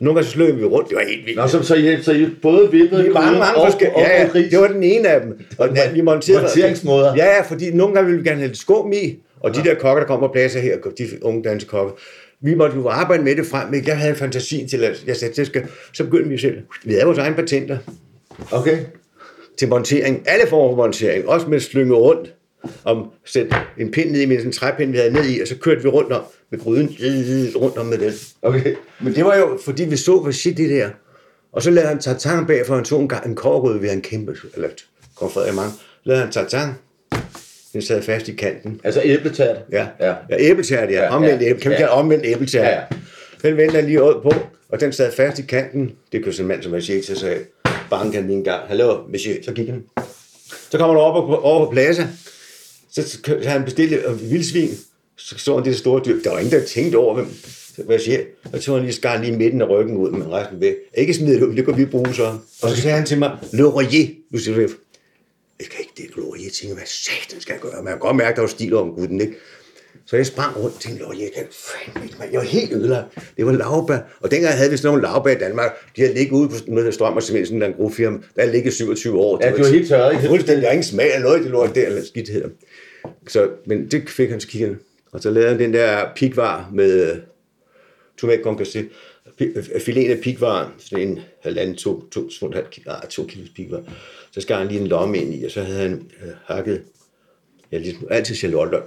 Nogle gange så slyngede vi rundt, det var helt vildt. Nå, så, så, I, så I både vippede er mange, mange og, forskellige. og, Ja, ja, det var den ene af dem. Og Mon- vi monterede, monteringsmåder. Ja, ja, fordi nogle gange ville vi gerne have lidt skum i, og de der kokker, der kommer og blæser her, de unge danske kokker, vi måtte jo arbejde med det frem, men jeg havde fantasien til, at jeg sagde, det skal, så begyndte vi selv. Vi havde vores egne patenter Okay. til montering, alle former for montering, også med slynge rundt, om sætte en pind ned i, med sådan en træpind, vi havde ned i, og så kørte vi rundt om med gryden, rundt om med den. Okay. Men det var jo, fordi vi så, hvad shit det der. Og så lavede han tartan bag, for han tog en, gang en kårrød ved en kæmpe, eller kong Frederik mange, lavede han tartan. Den sad fast i kanten. Altså æbletært. Ja, Ja. ja. æbletært, ja. Omvendt ja. æble. Kan vi Ja. kalde omvendt æbletært? Ja, ja. Den vendte han lige ud på, og den sad fast i kanten. Det kunne sådan en mand som Monsieur til sagde, banken han lige en gang. Hallo, Monsieur. Så gik han. Så kommer han over på, over på plaza. Så så han bestilt et øh, vildsvin. Så så han det store dyr. Der var ingen, der tænkte over, hvem, hvad jeg siger. Så tog han lige skar lige midten af ryggen ud, men resten væk. Ikke smide det ud, det kunne vi bruge så. Og så sagde han til mig, Laurier. Nu siger jeg, kan ikke det Laurier. Jeg tænker, hvad satan skal jeg gøre? Man kan godt mærke, der var stil om gutten, ikke? Så jeg sprang rundt og tænkte, jeg kan fandme ikke, mand. Jeg var helt ødelagt. Det var lavbær. Og dengang havde vi sådan nogle lavbær i Danmark. De havde ligget ude på noget, der strøm og cement, sådan en grofirma. Der havde ligget 27 år. Ja, det var helt tørret, ikke? Fuldstændig. Der er ingen smag af noget, det lort der, eller skidt hedder. Så, men det fik han så kigget. Og så lavede han den der pikvar med øh, tomat concassé. Filen af pikvar, sådan en halvanden, to, to, to, ah, to kilos pikvar. Så skar han lige en lomme ind i, og så havde han øh, hakket, ja, ligesom, altid charlotte,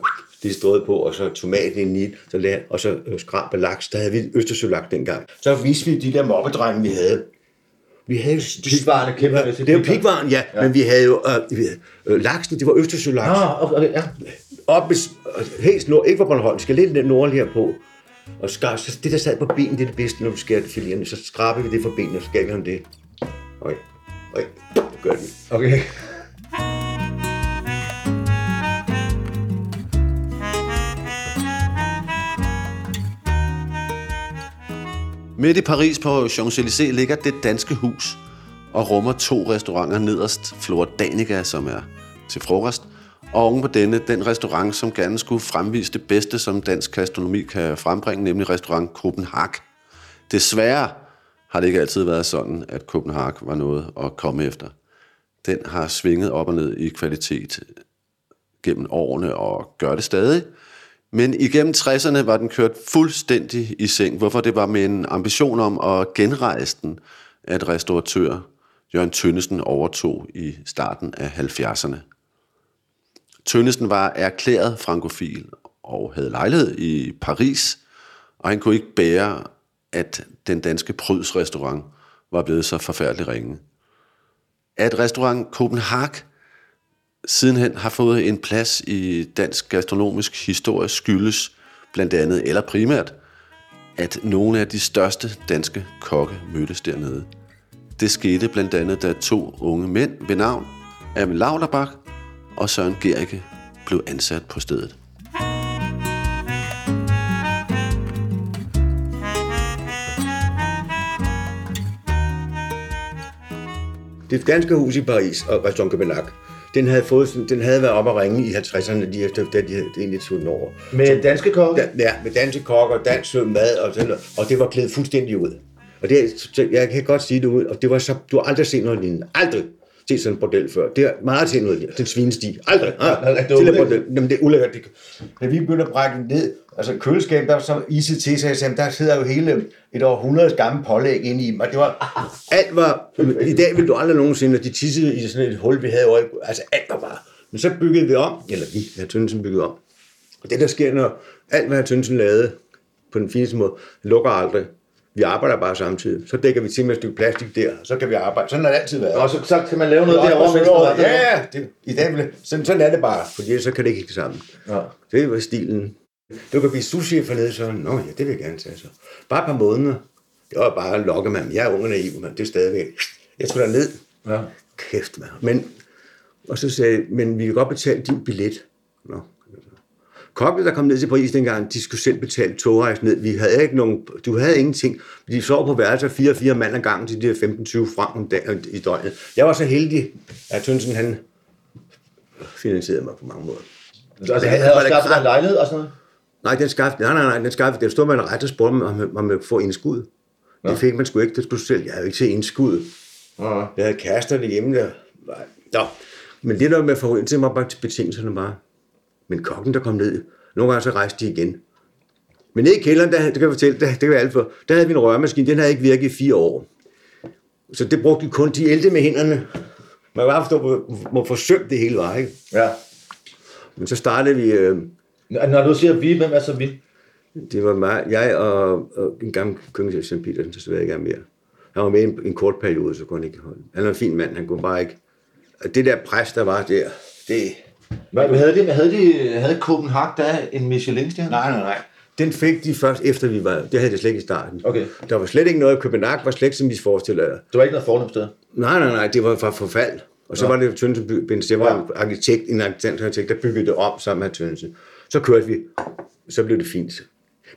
det stod på, og så tomaten ind i, så lagde, og så øh, skrab og laks. Der havde vi østersølak dengang. Så viste vi de der moppedrenge, vi havde. Vi havde Pikvaren er kæmpe- Ja, Det jo pikvaren, ja, ja. Men vi havde jo øh, øh, laksen, det var østersølaks. Nå, okay, okay, ja. Op i, helt nord, ikke på Bornholm, skal lidt lidt nordligere på. Og skar, så det, der sad på benet, det er det bedste, når du skærer filerne. Så skraber vi det fra benene, og så gav vi ham det. Okay. Okay. Det gør vi. Okay. Midt i Paris på Champs-Élysées ligger det danske hus og rummer to restauranter nederst. Flora Danica, som er til frokost, og oven på denne, den restaurant, som gerne skulle fremvise det bedste, som dansk gastronomi kan frembringe, nemlig restaurant Copenhagen. Desværre har det ikke altid været sådan, at Copenhagen var noget at komme efter. Den har svinget op og ned i kvalitet gennem årene og gør det stadig. Men igennem 60'erne var den kørt fuldstændig i seng, hvorfor det var med en ambition om at genrejse den, at restauratør Jørgen Tønnesen overtog i starten af 70'erne. Tønnesen var erklæret frankofil og havde lejlighed i Paris, og han kunne ikke bære, at den danske Pryds restaurant var blevet så forfærdelig ringe. At restaurant Copenhagen sidenhen har fået en plads i dansk gastronomisk historie skyldes blandt andet, eller primært, at nogle af de største danske kokke mødtes dernede. Det skete blandt andet, da to unge mænd ved navn Amel Lauterbach og Søren Gericke blev ansat på stedet. Det danske hus i Paris og Restaurant Copenhagen, den havde, fået, den havde været op at ringe i 50'erne, lige efter, da de havde egentlig tog over. Med danske kokke? Da, ja, med danske kokker, dansk mad og sådan noget, og det var klædt fuldstændig ud. Og det, så jeg kan godt sige det ud, og det var så, du har aldrig set noget lignende. Aldrig set sådan en bordel før. Det er meget til noget. Den svinesti. Aldrig. Ah, det er til ulækkert. bordel. Jamen, det er ulækkert. Det, da vi begyndte at brække den ned, altså køleskab, der så iset til, så jeg sagde, der sidder jo hele et århundredes gammel pålæg inde i dem, og det var, alt var, i dag ville du aldrig nogensinde, at de tissede i sådan et hul, vi havde over, altså alt var bare, men så byggede vi om, eller vi, ja, Tønnesen byggede om, og det der sker, når alt, hvad Tønnesen lavede på den fineste måde, lukker aldrig. Vi arbejder bare samtidig. Så dækker vi til med et stykke plastik der, så kan vi arbejde. Sådan har det altid været. Og så, så kan man lave noget derovre, mens Ja, ja. Det, I dag vil sådan, sådan er det bare, fordi så kan det ikke hænge sammen. Ja. Det var stilen. Du kan blive sushi for nede, så Nå ja, det vil jeg gerne tage så. Bare et par måneder. Det var bare at lokke, mand. Jeg er ung og naiv, mand. Det er stadigvæk. Jeg skulle ned. Ja. Kæft, mand. Men, og så sagde men vi kan godt betale din billet. Nå. Kokkene, der kom ned til Paris dengang, de skulle selv betale togrejsen ned. Vi havde ikke nogen, du havde ingenting. De sov på værelser fire og fire mand ad gangen til de der 15-20 franc om dagen i døgnet. Jeg var så heldig, at Tønsen, han finansierede mig på mange måder. Altså, Det han havde havde også skaffet en lejlighed og sådan noget? Nej, den skaffede, nej, nej, nej, den skaffede, den stod med en ret og spurgte, om, om man få indskud. Det fik man sgu ikke, det skulle selv. Jeg havde ikke set indskud. Ja. Jeg havde kærester derhjemme der. Nå. Men det der med at få ind til mig bare til betingelserne bare. Men kokken, der kom ned, nogle gange så rejste de igen. Men nede i kælderen, der, det kan jeg fortælle, der, det kan jeg alt for, der havde vi en rørmaskine, den havde ikke virket i fire år. Så det brugte de kun, de ældte med hænderne. Man bare forstå, hvor, hvor forsømt det hele var, ikke? ja. Men så startede vi, øh, Når du siger vi, hvem er så vi? Det var mig, jeg og, og en gammel køkken St. Petersen, desværre ikke er mere. Han var med i en, en kort periode, så kunne han ikke holde. Han var en fin mand, han kunne bare ikke... Og det der pres, der var der, det... Hvad, hvad havde de, havde de, havde Copenhagen der en Michelin-stjerne? Nej, nej, nej. Den fik de først efter vi var... Det havde det slet ikke i starten. Okay. Der var slet ikke noget. København var slet ikke, som vi forestiller jer. Det var ikke noget fornemt sted. Nej, nej, nej, det var fra forfald. Og så Nå. var det Tønsen Bens, det var Ja. en arkitekt, en arkitekt, der byggede det om sammen med Tønsen. Så kørte vi, så blev det fint.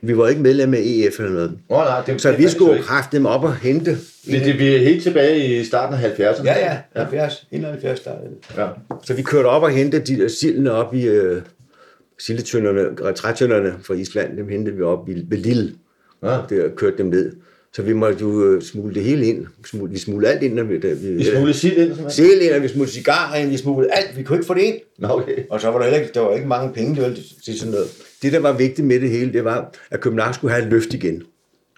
Vi var ikke medlem af EF eller noget. Åh, nej, det, Så det vi skulle kræfte dem op og hente. Vi, det, vi er helt tilbage i starten af 70'erne. Ja, ja, 70, 71 startede det. ja. Så vi kørte op og hentede de der sildene op i øh, sildetønderne, retrætønderne fra Island, dem hentede vi op i, ved Lille. Ja. Der kørte dem ned. Så vi måtte jo øh, smule det hele ind. Smule, vi smuglede alt ind, når vi, da vi, Vi smuglede sild ind. Sild ind, og vi smuglede cigarer ind, vi smuglede alt. Vi kunne ikke få det ind. Nå, okay. Og så var der heller ikke, der var ikke mange penge det var til sådan noget. Det, der var vigtigt med det hele, det var, at København skulle have et løft igen.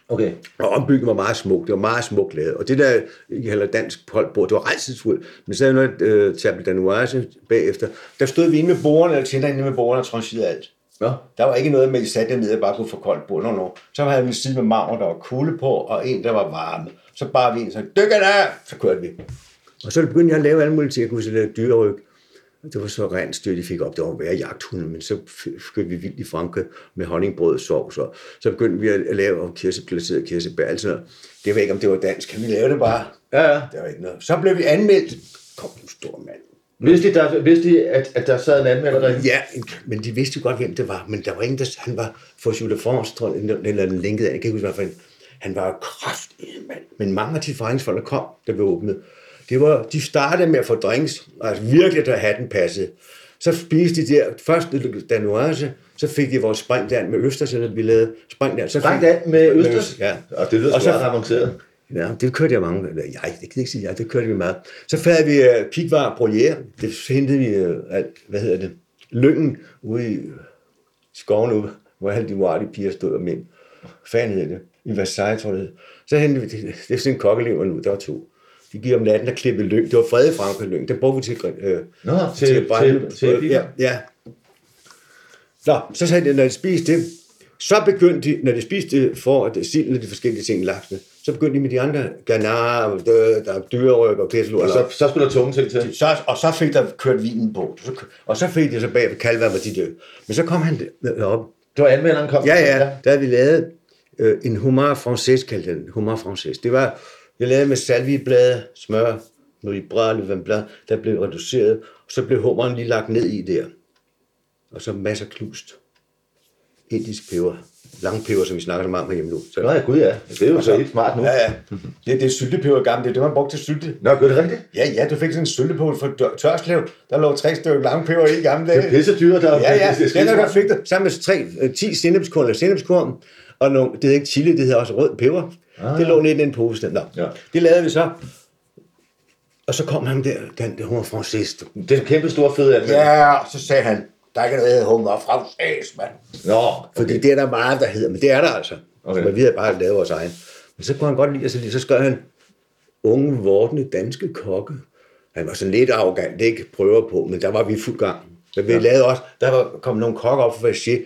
Okay. Og ombygningen var meget smuk. Det var meget smukt lavet. Og det der, I kalder dansk holdbord, det var rejselsfuldt. Men så noget øh, table danoise bagefter. Der stod vi inde med bordene, eller tænder inde med bordene og trancherede alt. Nå. Der var ikke noget med, at I satte ned og bare kunne få koldt bord. No, no. Så havde vi en side med marmor, der var kulde på, og en, der var varme. Så bare vi en, så dykker der, så kørte vi. Og så begyndte jeg at lave alle mulige ting. Jeg kunne lave dyreryg. Det var så rent styr, de fik op. Det var værre jagthunde, men så begyndte vi vildt i Frankrig med honningbrød og sovs. Og så begyndte vi at lave kirsebærglaseret kirsebær. Altså, det var ikke, om det var dansk. Kan vi lave det bare? Ja, ja. Det var ikke noget. Så blev vi anmeldt. Kom, du stor mand. Vidste de, der, vidste de at, at der sad en anmelder derinde? Ja, men de vidste jo godt, hvem det var. Men der var ingen, der... Han var for Jules de France, tror jeg, eller den linket af. Jeg kan ikke huske, hvad for en. Han var kraftig mand. Men mange af de forretningsfolk, der kom, der blev åbnet, det var, de startede med at få drinks, altså virkelig, der hatten passede. Så spiste de der, først danoise, så fik de vores springdand med østers, eller vi lavede springdand. Så Springdand med østers? Ja. Og det lyder Og så- ret avanceret. Ja, det kørte jeg mange. Eller jeg, det kan jeg ikke sige, ja, det kørte vi meget. Så fandt vi uh, pigvar brolier. Det hentede vi uh, alt, hvad hedder det? Lyngen ude i skoven ude, hvor alle de morale piger stod og mænd. Fanden hed det? I Versailles, tror jeg det. Så hentede vi, det, det er sådan en kokkelever nu, der var to. De gik om natten og klippede lyng. Det var Frede Frankrig lyng. Den brugte vi til, øh, Nå, til- brænde- til- til ja, ja. Nå, så sagde de, når de spiste det, så begyndte de, når de spiste for at silden og de forskellige ting, laksene, så begyndte de med de andre ganar, der er dyreryg og pisselur. Og så, så skulle der tunge ting til. Så, og så fik der kørt vinen på. Så, og så fik de så bag ved kalve, hvor de døde. Men så kom han op. Det var anmelderen kom. Ja, ja, der havde vi lavet øh, en humar française, kaldte den. Humar française. Det var, jeg lavede med salvieblade, smør, noget i bræt, vin blanc, der blev reduceret, og så blev hummeren lige lagt ned i der. Og så masser knust. Indisk peber. Langpeber, som vi snakker så meget om hjemme nu. Så, Nå ja, gud ja. Det er jo så helt smart nu. Ja, ja. [LAUGHS] Det, det er syltepeber gammelt. Det er det, man brugte til sylte. Nå, gør det rigtigt? Ja, ja, du fik sådan en syltepål for dør- tørslev. Der lå tre stykker langpeber i i gamle dage. Det er pisse dyrt, der Ja, ja, det, det, det, der der fik du sammen med tre, øh, 10 sennepskorn eller sennepskorn, og nogle, det hedder ikke chili, det hedder også rød peber. Ah, det lå nede i den pose. der. Nå, Ja. det lavede vi så. Og så kom han der, den, der var francist. det er en kæmpe stor fed anmelder. Ja, så sagde han, der er ikke noget, der hedder hummer mand. Nå, Fordi det er der meget, der hedder, men det er der altså. Okay. Okay. Men vi havde bare lavet vores egen. Men så kunne han godt lide at så, skrev han, unge, vortende danske kokke. Han var sådan lidt arrogant, ikke prøver på, men der var vi fuld gang. Så vi ja. lavede også, der var, kom nogle kokker op fra Faché.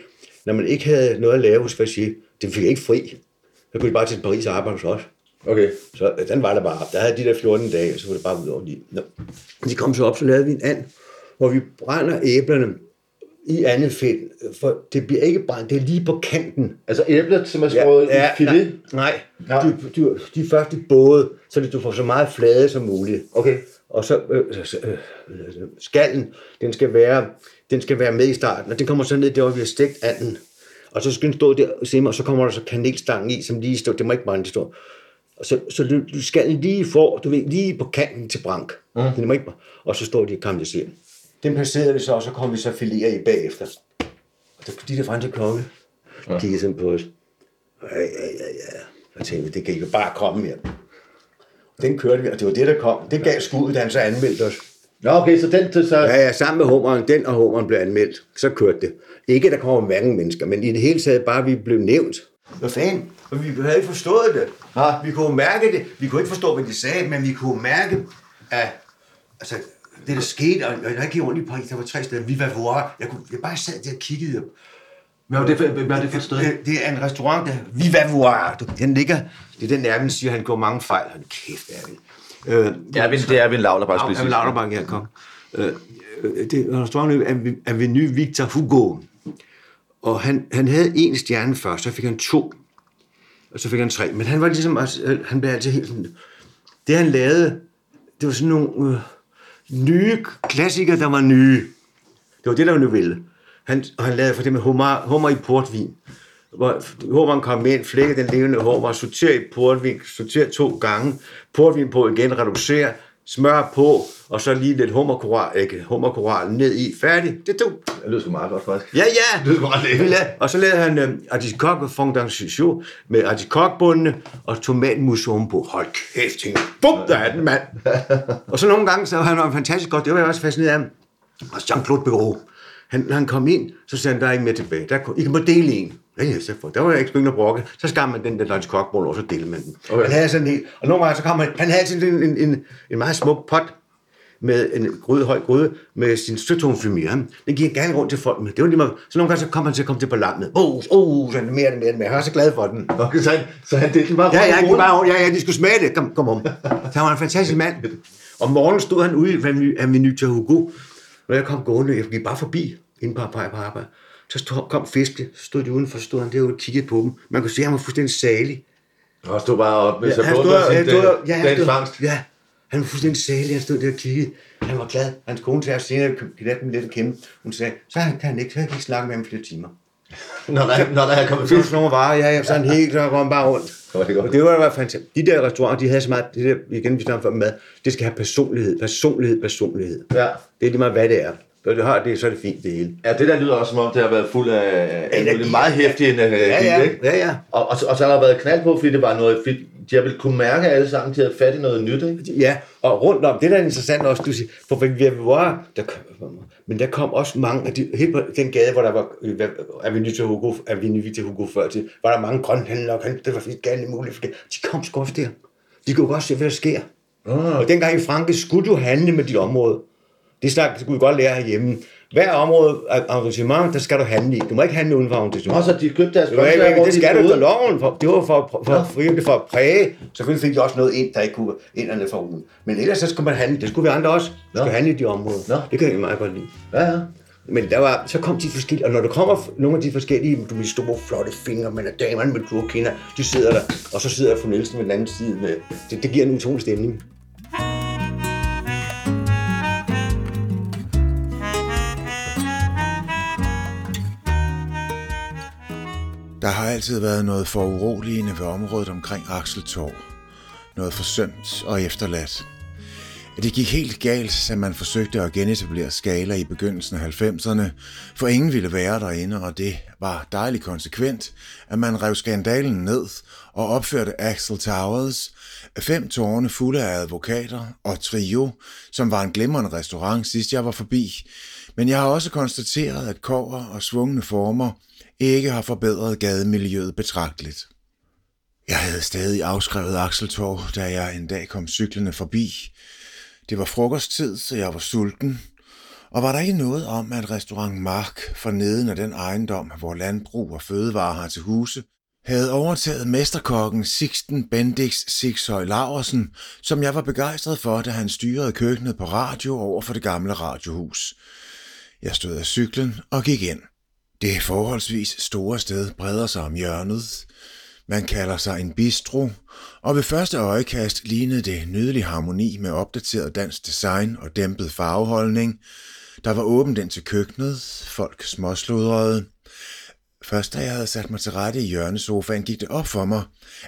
Når man ikke havde noget at lave hos Faché, det fik ikke fri. Så kunne de bare til Paris og arbejde hos os. okay. Så øh, den var der bare. Der havde de der 14 dage, og så var det bare ud over lige. Nå. De kom så op, så lavede vi en and, hvor vi brænder æblerne i andet fedt, for det bliver ikke brændt, det er lige på kanten. Altså æblet, som er skåret i filet. Nej, Nej. nej. De, de, de første både, så det, du får så meget flade som muligt. Okay. Og så øh, øh, øh, skallen, den skal, være, den skal være med i starten, og den kommer så ned der, hvor vi har stegt anden. Og så skal den stå der og simmer, og så kommer der så kanelstangen i, som lige står, det må ikke brænde, det står. Og så, så du, du skal lige for, du ved, lige på kanten til brank. Mm. Den må ikke, og så står de og karamelliserer. Den placerede vi så, og så kom vi så filerer i bagefter. Og der, de der franske kokke, ja. kiggede sådan på os. Ja, ja, ja, ja. Jeg tænkte, det kan ikke bare komme her. Den kørte vi, og det var det, der kom. Det gav skuddet, da han så anmeldte os. Nå, okay, så den til så... Ja, ja, sammen med hummeren, den og hummeren blev anmeldt. Så kørte det. Ikke, at der kommer mange mennesker, men i det hele taget bare, vi blev nævnt. Hvad fanden? Og vi havde ikke forstået det. Ja. Vi kunne mærke det. Vi kunne ikke forstå, hvad de sagde, men vi kunne mærke, at altså, det der skete, og jeg gik rundt i Paris, der var tre steder, vi var hvor jeg, kunne, jeg bare sad der og kiggede. Hvad var det for, hvad var det for et sted? Det, det er en restaurant, der Viva Voir. Den ligger, det er den Erwin siger, han går mange fejl. Han kæft, Erwin. Øh, Ja, men det er ved en lavlerbak Ja, Erwin Lauterbach, ja, kom. Øh, øh, det er en restaurant, Avenue Victor Hugo. Og han, han havde en stjerne først, så fik han to. Og så fik han tre. Men han var ligesom, altså, han blev altid helt sådan, det han lavede, det var sådan nogle øh, nye klassikere, der var nye. Det var det, der var novelle. Han, og han lavede for det med hummer, hummer i portvin. Hvor hummeren kom ind, flækkede den levende hummer, sorterer i portvin, sorterer to gange, portvin på igen, reducerer, smør på, og så lige lidt hummerkoral, ikke, hummerkoral ned i. Færdig. Det tog. Det lyder sgu meget godt, faktisk. Ja, ja. Det er sgu meget lækkert. Og så lavede han øh, artichokke fondant chichot med artichokbundene og tomatmus ovenpå. Hold kæft, tænkte. Bum, der er den, mand. [LAUGHS] og så nogle gange, så var han fantastisk godt. Det var jeg også fascineret af. Og Jean-Claude Bureau. Han, når han kom ind, så sagde han, der er ikke mere tilbage. Der, er- I kan må dele en. Ja, ja, så for, der var jeg ikke begyndt at brokke. Så skar man den der artichokbolle, og så delte man den. Okay. Han havde sådan en, og nogle gange så kom han, han havde sådan en, en, en, en meget smuk pot, med en gryde, høj gryde, med sin støttonflymier. Den gik han gerne rundt til folk med. Det var lige meget. Så nogle gange så kom han til at komme til på lammet. Åh, oh, oh, så er det mere, mere, det mere. Jeg var så glad for den. Okay, så han, så han delte den bare Ja, rundt ja, bare, ja, ja, de skulle smage det. Kom, kom om. [LAUGHS] Så han var en fantastisk mand. Om morgenen stod han ude Avenue- Avenue til Hugo, når jeg kom gående, jeg gik bare forbi, inde på arbejde. Så stod, kom fiske, stod de udenfor, stod han derude og kiggede på dem. Man kunne se, at han var fuldstændig salig. Og stod bare op med sig han på sin stod, ja, han stod, fangst. ja, han var fuldstændig salig, han stod der og kiggede. Han var glad. Hans kone sagde senere, lærte dem lidt at kende. Hun sagde, så kan han ikke, så kan jeg ikke snakke med ham flere timer. [LAUGHS] Når der, når der er kommet fisk. sådan nogle varer, ja, ja, så han helt, så går han bare rundt. [LAUGHS] Det var det godt. Og det var, det var fantastisk. De der restauranter, de havde så meget, det der, igen, vi snakker om mad, det skal have personlighed, personlighed, personlighed. Ja. Det er lige meget, hvad det er. Når du har det, så er det fint det hele. Ja, det der lyder også som om, det har været fuld af Energi. meget hæftig energi, Ja, ja, ikke? ja, ja. Og, og, og, så har der været knald på, fordi det var noget fedt. De har vel kunne mærke alle sammen, de havde fat i noget nyt, ikke? Ja, og rundt om, det der er interessant også, du siger, for vi var, der, men der kom også mange af de, helt på den gade, hvor der var øh, Avenue til Hugo, Avenue til Hugo før til, var der mange grønhandlere, og det var fint galt muligt, for det. de kom sgu også der. De kunne godt se, hvad der sker. Ah. Og dengang i Frankrig skulle du handle med dit område. Det snak, det skulle godt lære herhjemme. Hver område af arrangement, der skal du handle i. Du må ikke handle uden for arrangement. Og så de købte deres ikke, hvor det de skal du efter loven. For, det var for, for, for, for, for at præge. Selvfølgelig fik de også noget ind, der ikke kunne inderne for ugen. Men ellers så skulle man handle. Det skulle vi andre også. Vi skulle handle i de områder. Nå. Det kan jeg meget godt lide. Ja, ja. Men der var, så kom de forskellige, og når der kommer nogle af de forskellige, du med store, flotte fingre, men damerne med du kender, de sidder der, og så sidder fru Nielsen ved den anden side. Med, det, det giver en utrolig stemning. Der har altid været noget for uroligende ved området omkring Akseltorv. Noget forsømt og efterladt. Det gik helt galt, da man forsøgte at genetablere skala i begyndelsen af 90'erne, for ingen ville være derinde, og det var dejligt konsekvent, at man rev skandalen ned og opførte Axel Towers, fem tårne fulde af advokater og Trio, som var en glimrende restaurant sidst jeg var forbi. Men jeg har også konstateret, at kover og svungne former ikke har forbedret gademiljøet betragteligt. Jeg havde stadig afskrevet Akseltorv, da jeg en dag kom cyklende forbi. Det var frokosttid, så jeg var sulten. Og var der ikke noget om, at restaurant Mark for neden af den ejendom, hvor landbrug og fødevarer har til huse, havde overtaget mesterkokken Sixten Bendix Sixhøj Laversen, som jeg var begejstret for, da han styrede køkkenet på radio over for det gamle radiohus. Jeg stod af cyklen og gik ind. Det forholdsvis store sted breder sig om hjørnet. Man kalder sig en bistro, og ved første øjekast lignede det nydelig harmoni med opdateret dansk design og dæmpet farveholdning. Der var åbent ind til køkkenet, folk småsludrede. Først da jeg havde sat mig til rette i hjørnesofaen, gik det op for mig,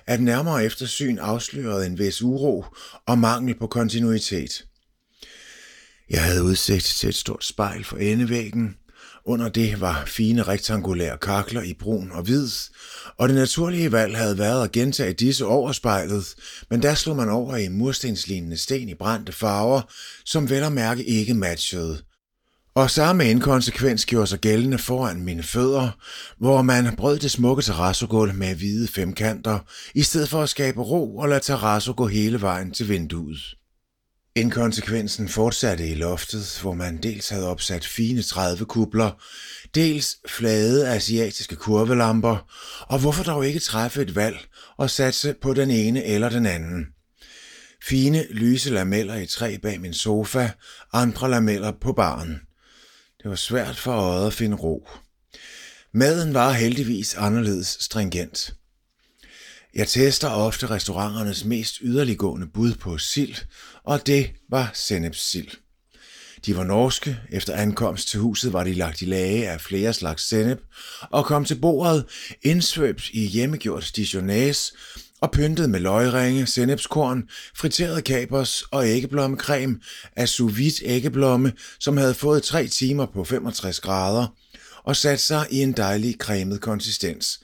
at nærmere eftersyn afslørede en vis uro og mangel på kontinuitet. Jeg havde udsigt til et stort spejl for endevæggen. Under det var fine rektangulære kakler i brun og hvid, og det naturlige valg havde været at gentage disse over spejlet, men der slog man over i murstenslignende sten i brændte farver, som vel at mærke ikke matchede. Og samme inkonsekvens gjorde sig gældende foran mine fødder, hvor man brød det smukke terrassogulv med hvide femkanter, i stedet for at skabe ro og lade terrasso gå hele vejen til vinduet. Inkonsekvensen fortsatte i loftet, hvor man dels havde opsat fine 30 kubler, dels flade asiatiske kurvelamper, og hvorfor dog ikke træffe et valg og satse på den ene eller den anden. Fine lyse lameller i træ bag min sofa, andre lameller på baren. Det var svært for øjet at finde ro. Maden var heldigvis anderledes stringent. Jeg tester ofte restauranternes mest yderliggående bud på sild, og det var sennepssild. De var norske. Efter ankomst til huset var de lagt i lage af flere slags sennep, og kom til bordet indsvøbt i hjemmegjort dijonæs og pyntet med løgringe, sennepskorn, friteret kapers og æggeblommekrem af sous vide æggeblomme, som havde fået tre timer på 65 grader, og sat sig i en dejlig cremet konsistens.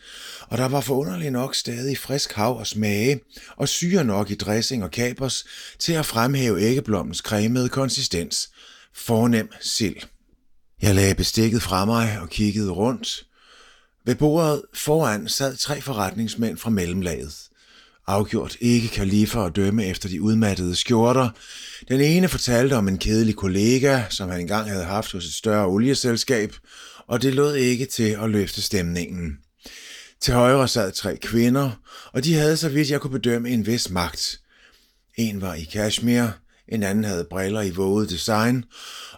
Og der var forunderligt nok stadig frisk hav og smage, og syre nok i dressing og kapers til at fremhæve æggeblommens cremede konsistens. Fornem sild. Jeg lagde bestikket fra mig og kiggede rundt. Ved bordet foran sad tre forretningsmænd fra mellemlaget. Afgjort ikke kalifer at dømme efter de udmattede skjorter. Den ene fortalte om en kedelig kollega, som han engang havde haft hos et større olieselskab, og det lod ikke til at løfte stemningen. Til højre sad tre kvinder, og de havde, så vidt jeg kunne bedømme, en vis magt. En var i kashmir, en anden havde briller i våget design,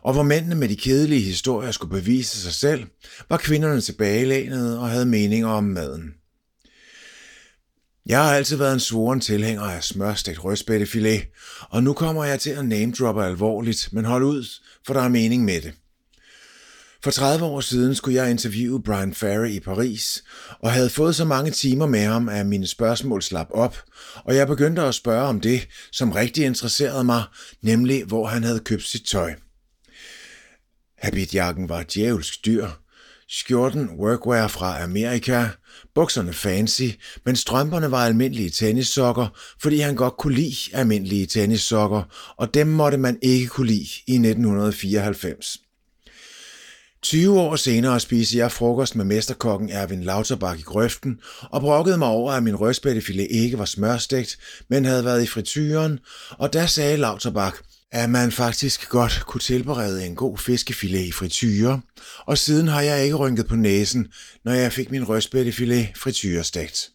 og hvor mændene med de kedelige historier skulle bevise sig selv, var kvinderne tilbagelænede og havde meninger om maden. Jeg har altid været en svoren tilhænger af smørstegt rødspættefilet, og nu kommer jeg til at name-droppe alvorligt, men hold ud, for der er mening med det. For 30 år siden skulle jeg interviewe Brian Ferry i Paris, og havde fået så mange timer med ham, at mine spørgsmål slap op, og jeg begyndte at spørge om det, som rigtig interesserede mig, nemlig hvor han havde købt sit tøj. Habitjakken var djævelsk dyr. Skjorten workwear fra Amerika. Bukserne fancy, men strømperne var almindelige tennissokker, fordi han godt kunne lide almindelige tennissokker, og dem måtte man ikke kunne lide i 1994. 20 år senere spiste jeg frokost med mesterkokken Erwin Lauterbach i grøften og brokkede mig over, at min rødspættefilet ikke var smørstegt, men havde været i frityren, og der sagde Lauterbach, at man faktisk godt kunne tilberede en god fiskefilet i frityre, og siden har jeg ikke rynket på næsen, når jeg fik min rødspættefilet frityrestegt.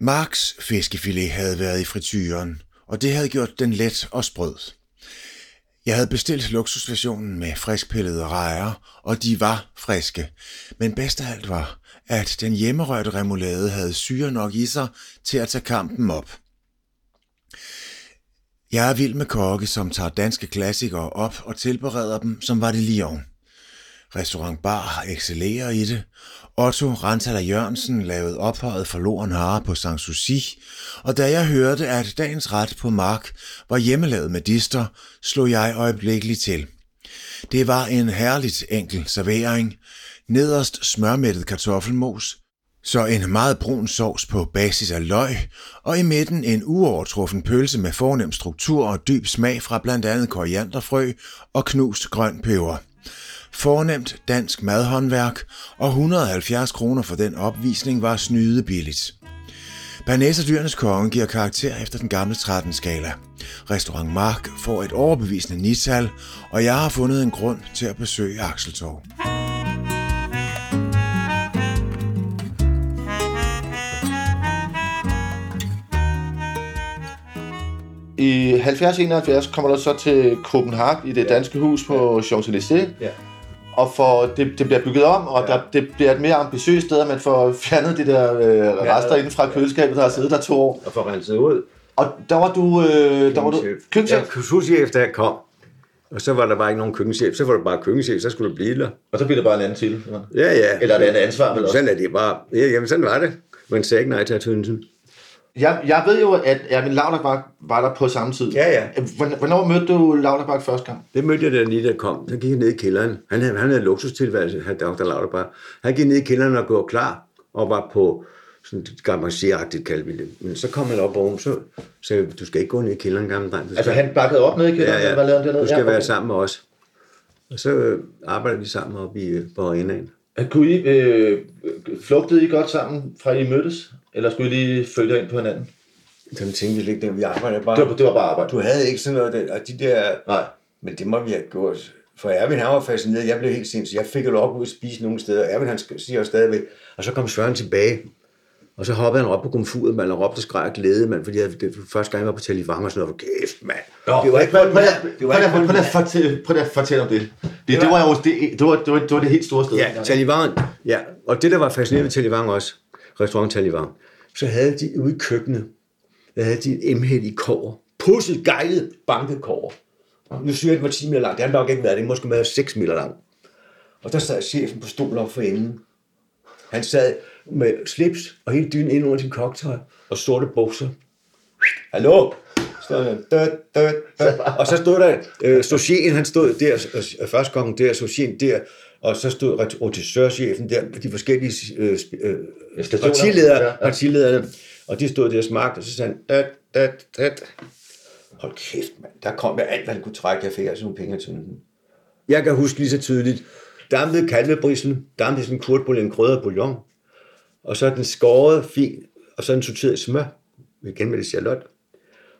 Marks fiskefilet havde været i frityren, og det havde gjort den let og sprød. Jeg havde bestilt luksusversionen med friskpillede rejer, og de var friske. Men bedst af alt var, at den hjemmerørte remoulade havde syre nok i sig til at tage kampen op. Jeg er vild med kokke, som tager danske klassikere op og tilbereder dem, som var det lige oven. Restaurant Bar excellerer i det. Otto Rantala Jørgensen lavede ophøjet for Loren Hare på Sanssouci, og da jeg hørte, at dagens ret på Mark var hjemmelavet med dister, slog jeg øjeblikkeligt til. Det var en herligt enkel servering. Nederst smørmættet kartoffelmos, så en meget brun sovs på basis af løg, og i midten en uovertruffen pølse med fornem struktur og dyb smag fra blandt andet korianderfrø og knust grøn peber. Fornemt dansk madhåndværk, og 170 kroner for den opvisning var snyde billigt. Bernæs og dyrenes konge giver karakter efter den gamle 13-skala. Restaurant Mark får et overbevisende nital, og jeg har fundet en grund til at besøge Akseltorv. I 70-71 kommer du så til Copenhagen i det danske hus på Champs-Élysées. Ja. Og for, det, det bliver bygget om, og ja. der, det bliver et mere ambitiøst sted, at man får fjernet de der øh, rester inden fra køleskabet, der har siddet der to år. Og få renset ud. Og der var du, øh, der var du køkkenchef. Ja, køkkenchef, da jeg kom. Og så var der bare ikke nogen køkkenchef. Så var der bare køkkenchef, så skulle du blive der. Og så bliver det bare en anden titel. eller? Ja, ja. Eller et andet ansvar, vel? Sådan er det bare. Ja, jamen, sådan var det. Man sagde ikke nej til at Tønsen. Jeg, jeg ved jo, at Erwin Lauterbach var der på samme tid. Ja, ja. Hvorn- Hvornår mødte du Lauterbach første gang? Det mødte jeg da der kom. Så gik jeg ned i kælderen. Han havde, han havde luksustilværelse, han Dr. Lauterbach. Han gik ned i kælderen og gjorde klar, og var på sådan et garmageragtigt kaldte vi det. Men så kom han op oven, så sagde du skal ikke gå ned i kælderen, gamle dreng. Du skal, Altså han bakkede op ned i kælderen, ja, ja. hvad lavede han dernede? du skal Ja, være sammen med os. Og så øh, arbejdede vi sammen oppe i, øh, på arenaen. Kunne I, øh, flugtede I godt sammen fra I mødtes? Eller skulle I lige følge ind på hinanden? Sådan tænkte vi ikke, det. vi arbejdede bare. Det var, det var bare arbejde. Du havde ikke sådan noget, der, og de der, Nej. men det må vi have gjort. For Erwin, han var fascineret. Jeg blev helt sindssyg. Jeg fik jo lov ud at spise nogle steder. Erwin, han siger jo stadigvæk. Og så kom Søren tilbage. Og så hoppede han op på komfuret, man, og råbte og skreg og glæde, mand, fordi jeg, det var første gang, jeg var på Talivang og sådan noget. Kæft, mand. det var ikke kun prøv, Det var at fortælle, om det. Det, det, var jo det, det, var, det, var, det var det helt store sted. Ja, Talivang. Ja, og det, der var fascinerende ved Talivang også, restaurant Talivang, så havde de ude i køkkenet, der havde de en emhæld i kover. Pusset, gejlet, banket kover. Nu siger jeg, det var 10 meter langt. Det har nok ikke været. Det måske været 6 meter langt. Og der sad chefen på stol op for enden. Han sad med slips og helt dynen ind under sin koktøj og sorte bukser. Hallo? Stod han, død, død, død. Og så stod der, øh, Socien, han stod der, øh, første gangen der, Socien der, og så stod rotissørchefen der, de forskellige øh, øh, partiledere, Ja, ja. partilederne, og de stod der og smagte, og så sagde han, død, død, død. Hold kæft, mand. Der kom jeg alt, hvad han kunne trække. Jeg fik altså nogle penge til den. Jeg kan huske lige så tydeligt, dampede kalvebrislen, dampede sådan en kurtbouillon, en bouillon, og så er den skåret fint, og så er den sorteret i smør, igen med det charlotte.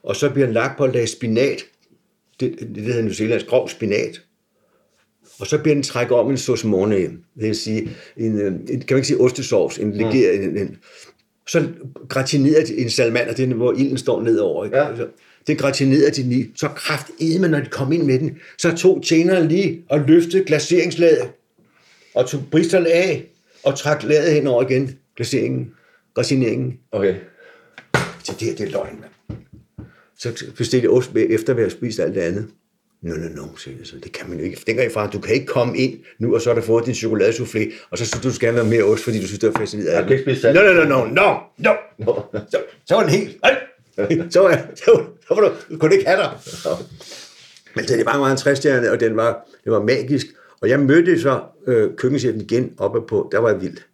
Og så bliver den lagt på et lag spinat, det, det, hedder New Zealands grov spinat, og så bliver den trækket om en sauce mornay, det vil sige, en, øh, en, kan man ikke sige ostesovs, en legeret, en, en, så gratinerer de en salamander, det er, hvor ilden står nedover. Ikke? Ja. Altså, det gratinerer de lige. Så kraftedme, når de kom ind med den, så tog tjeneren lige og løftede glaseringslaget, og tog bristerne af, og trak laget hen over igen, glaseringen, gratineringen. Okay. Så det her, det er løgn, mand. Så bestilte jeg ost efter vi har spist alt det andet. No, no, no, siger jeg så. Det kan man jo ikke. Dengang fra, du kan ikke komme ind nu, og så har du fået din chokoladesoufflé, og så synes du, du skal have mere ost, fordi du synes, det er fascinerende. Jeg kan ikke spise salt. No, no, no, no, no, no. Så, så var den helt... [LAUGHS] Så, var, så, så var du, du kunne ikke have dig. Men det var meget en træstjerne, og den var, det var magisk. Og jeg mødte så øh, køkkenchefen igen oppe på, der var jeg vildt.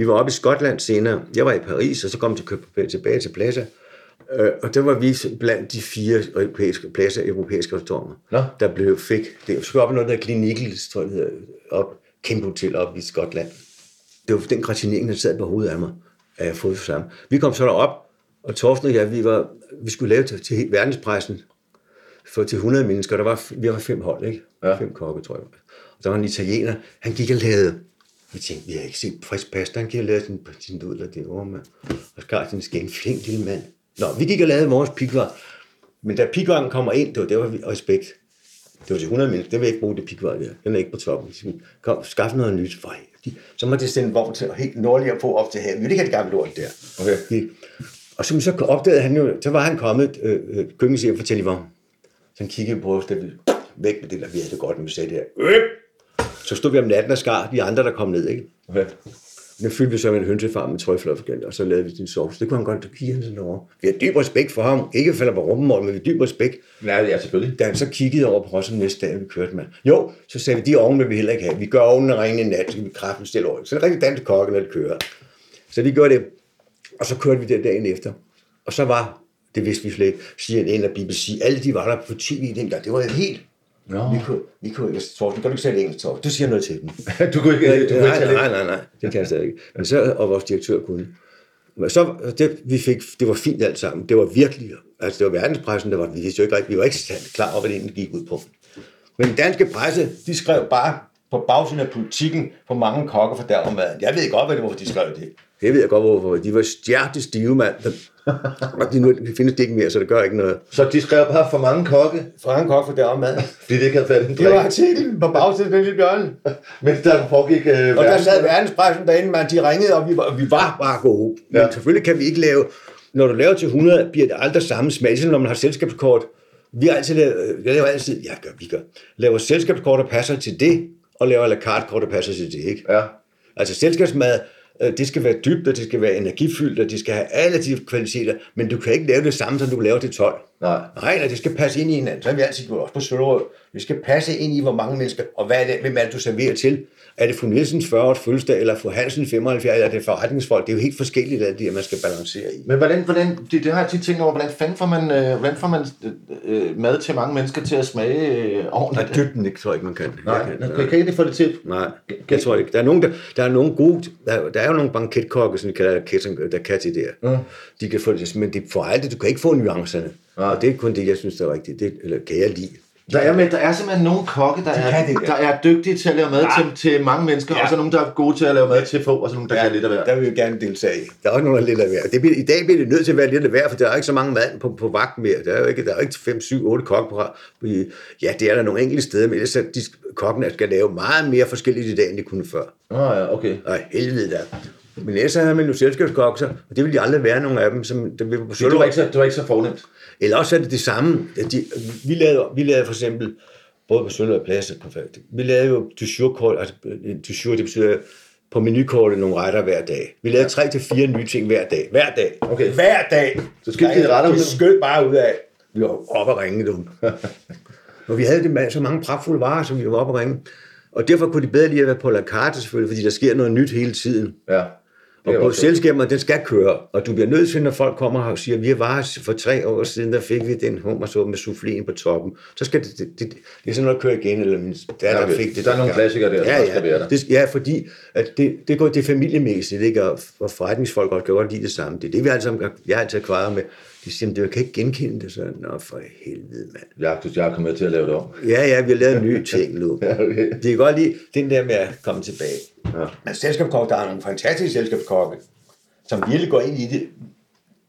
Vi var oppe i Skotland senere. Jeg var i Paris, og så kom til, tilbage til Plaza. Øh, og der var vi blandt de fire europæiske pladser, europæiske restauranter, Nå. der blev fik. Det var så op i noget, der Klinikels, tror jeg, op, kæmpe hotel op i Skotland. Det var den gratinering, der sad på hovedet af mig, at jeg fået for sammen. Vi kom så derop, og Torsten og jeg, vi, var, vi skulle lave til, til verdenspressen for til 100 mennesker. Der var, vi var fem hold, ikke? Ja. Fem kokke, tror jeg. Og der var en italiener, han gik og lavede, vi tænkte, vi har ikke set frisk pasta, han og lavede sin, sin nudler derovre med, og skar sin skæn, flink lille mand. Nå, vi gik og lavede vores pikvar, men da pikvaren kommer ind, det var, det var respekt. Det var til 100 mennesker, det vil jeg ikke bruge det pikvar der. Den er ikke på toppen. Så Kom, skaff noget nyt. De, så måtte jeg sende en vogn til helt nordligere på op til havet. Vi ville ikke have det gamle lort der. Okay. Og så, så opdagede han jo, så var han kommet, øh, øh, køkkenchef for Telivon. Så han kiggede på os, vi væk med det, der vi havde det godt, når vi sagde det her. Øh! Så stod vi om natten og skar de andre, der kom ned, ikke? okay. Den fyldte vi så med en hønsefarm med trøfler og så lavede vi din sovs. Det kunne han godt kigge han sådan over. Vi har dyb respekt for ham. Ikke falder på rummål, men vi har dyb respekt. Ja, ja, selvfølgelig. Da han så kiggede over på os den næste dag, vi kørte med. Jo, så sagde vi, de ovne vil vi heller ikke have. Vi gør ovnen ringe i nat, så vi kraften stille over. Så er det rigtig dansk kokke, når det kører. Så vi gjorde det. Og så kørte vi det dagen efter. Og så var, det vidste vi slet ikke, CNN og BBC, alle de var der på tv dengang. Det var helt... Nå. Vi kunne, vi kunne, jeg tror, du kan du ikke sætte engelsk, Torsten. Du siger noget til dem. [LAUGHS] Du kunne ikke, du kunne nej, ikke nej, nej, nej, det kan jeg stadig ikke. Men så, og vores direktør kunne. Men så, det, vi fik, det var fint alt sammen. Det var virkelig, altså det var verdenspressen, der var, vi vidste jo ikke rigtigt, vi var ikke klar over, hvad det egentlig gik ud på. Men den danske presse, de skrev bare på bagsiden af politikken på mange kokke for der maden. Jeg ved godt, hvad det var, de skrev det. Det ved jeg godt, hvorfor. De var stjertestive, mand. [LAUGHS] Og de nu de findes det ikke mere, så det gør ikke noget. Så de skrev bare for mange kokke, For han kokke for der mad. [LAUGHS] fordi de ikke havde fat en Det var artiklen på bagsiden af den lille bjørn. [LAUGHS] Mens der foregik... Øh, Og der sad verdenspressen derinde, man, de ringede, og vi var, vi var bare gode. Men Ja. selvfølgelig kan vi ikke lave, når du laver til 100, bliver det aldrig samme smag, ligesom når man har selskabskort. Vi har altid lavet, jeg laver altid, ja, gør, vi gør, laver selskabskort, der passer til det, og laver la carte kort, der passer til det, ikke? Ja. Altså selskabsmad, det skal være dybt, og det skal være energifyldt, og det skal have alle de kvaliteter, men du kan ikke lave det samme, som du laver til 12. Nej. Nej, det skal passe ind i hinanden. Så har vi altid gjort også på Søllerød. Det skal passe ind i, hvor mange mennesker, og hvad er det, hvem er det, du serverer til? Er det fru Nielsens 40 års fødselsdag, eller fru Hansen 75, eller er det forretningsfolk? Det er jo helt forskelligt, alt det, man skal balancere i. Men hvordan, hvordan det, det har jeg tit tænkt over, hvordan fanden får man, øh, hvordan får man øh, øh, mad til mange mennesker til at smage øh, Nej, ordentligt? dybden ikke, tror jeg ikke, man kan. Nej, Jeg kan, kan, kan ikke få det til? Nej, det tror jeg ikke. Der er, nogen, der, der er nogle gode, der, der er jo nogle banketkokke, som de kalder det, der kan til det her. Mm. De kan få det, men det får aldrig, du kan ikke få nuancerne. Nej. Og det er kun det, jeg synes, der er rigtigt. Det, eller kan jeg lide. Der er, men der er simpelthen nogle kokke, der, er, kan det der. der er dygtige til at lave mad Ja. til, til mange mennesker, Ja. og så nogle, der er gode til at lave mad til få, og så nogle, der ja, kan lidt af hver. Der vil vi gerne deltage i. Der er også nogen, der er lidt af hver. Det bliver, I dag bliver det nødt til at være lidt af hver, for der er ikke så mange mand på, på vagt mere. Der er jo ikke, der er ikke 5, 7, 8 kokke på Ja, det er der nogle enkelte steder, men ellers er de kokkene skal lave meget mere forskelligt i dag, end de kunne før. Nå ja, okay. Og helvede der. Men ellers så havde man jo selskabskokser, og det vil de aldrig være, nogen af dem, som der vil på det var ikke så, det var ikke så fornemt. Eller også er det det samme. De, vi, lavede, vi lavede for eksempel, både på Sønder og Plads, vi lavede jo du jour altså du jour, det betyder på menukortet nogle retter hver dag. Vi lavede tre til fire nye ting hver dag. Hver dag. Okay. Hver dag. Så skiftede retter ud? Skød bare ud af. Vi var oppe og ringe dem. [LAUGHS] og vi havde det med så mange pragtfulde varer, som vi var oppe og ringe. Og derfor kunne de bedre lige at være på la carte selvfølgelig, fordi der sker noget nyt hele tiden. Ja. Og er selskaber, den skal køre. Og du bliver nødt til, når folk kommer og siger, vi var for tre år siden, der fik vi den hummersuppe med souffléen på toppen. Så skal det, det, det, det er sådan noget at køre igen, eller min datter Ja, fik det. Der er nogle klassikere der, der ja, også skal være der. ja. Det, ja, fordi at det, det går det er familiemæssigt, ikke? Og, og forretningsfolk godt kan godt lide det samme. Det er det, vi sammen, jeg har altid kvaret med. De siger, det kan ikke genkende det. Så, nå for helvede, mand. Jeg, jeg er kommet til at lave det om. Ja, ja, vi har lavet nye ting nu. [LAUGHS] Ja, okay. Det kan godt lide den der med at komme tilbage. Ja. Men selskabskokke, der er nogle fantastiske selskabskokke, som virkelig går ind i det,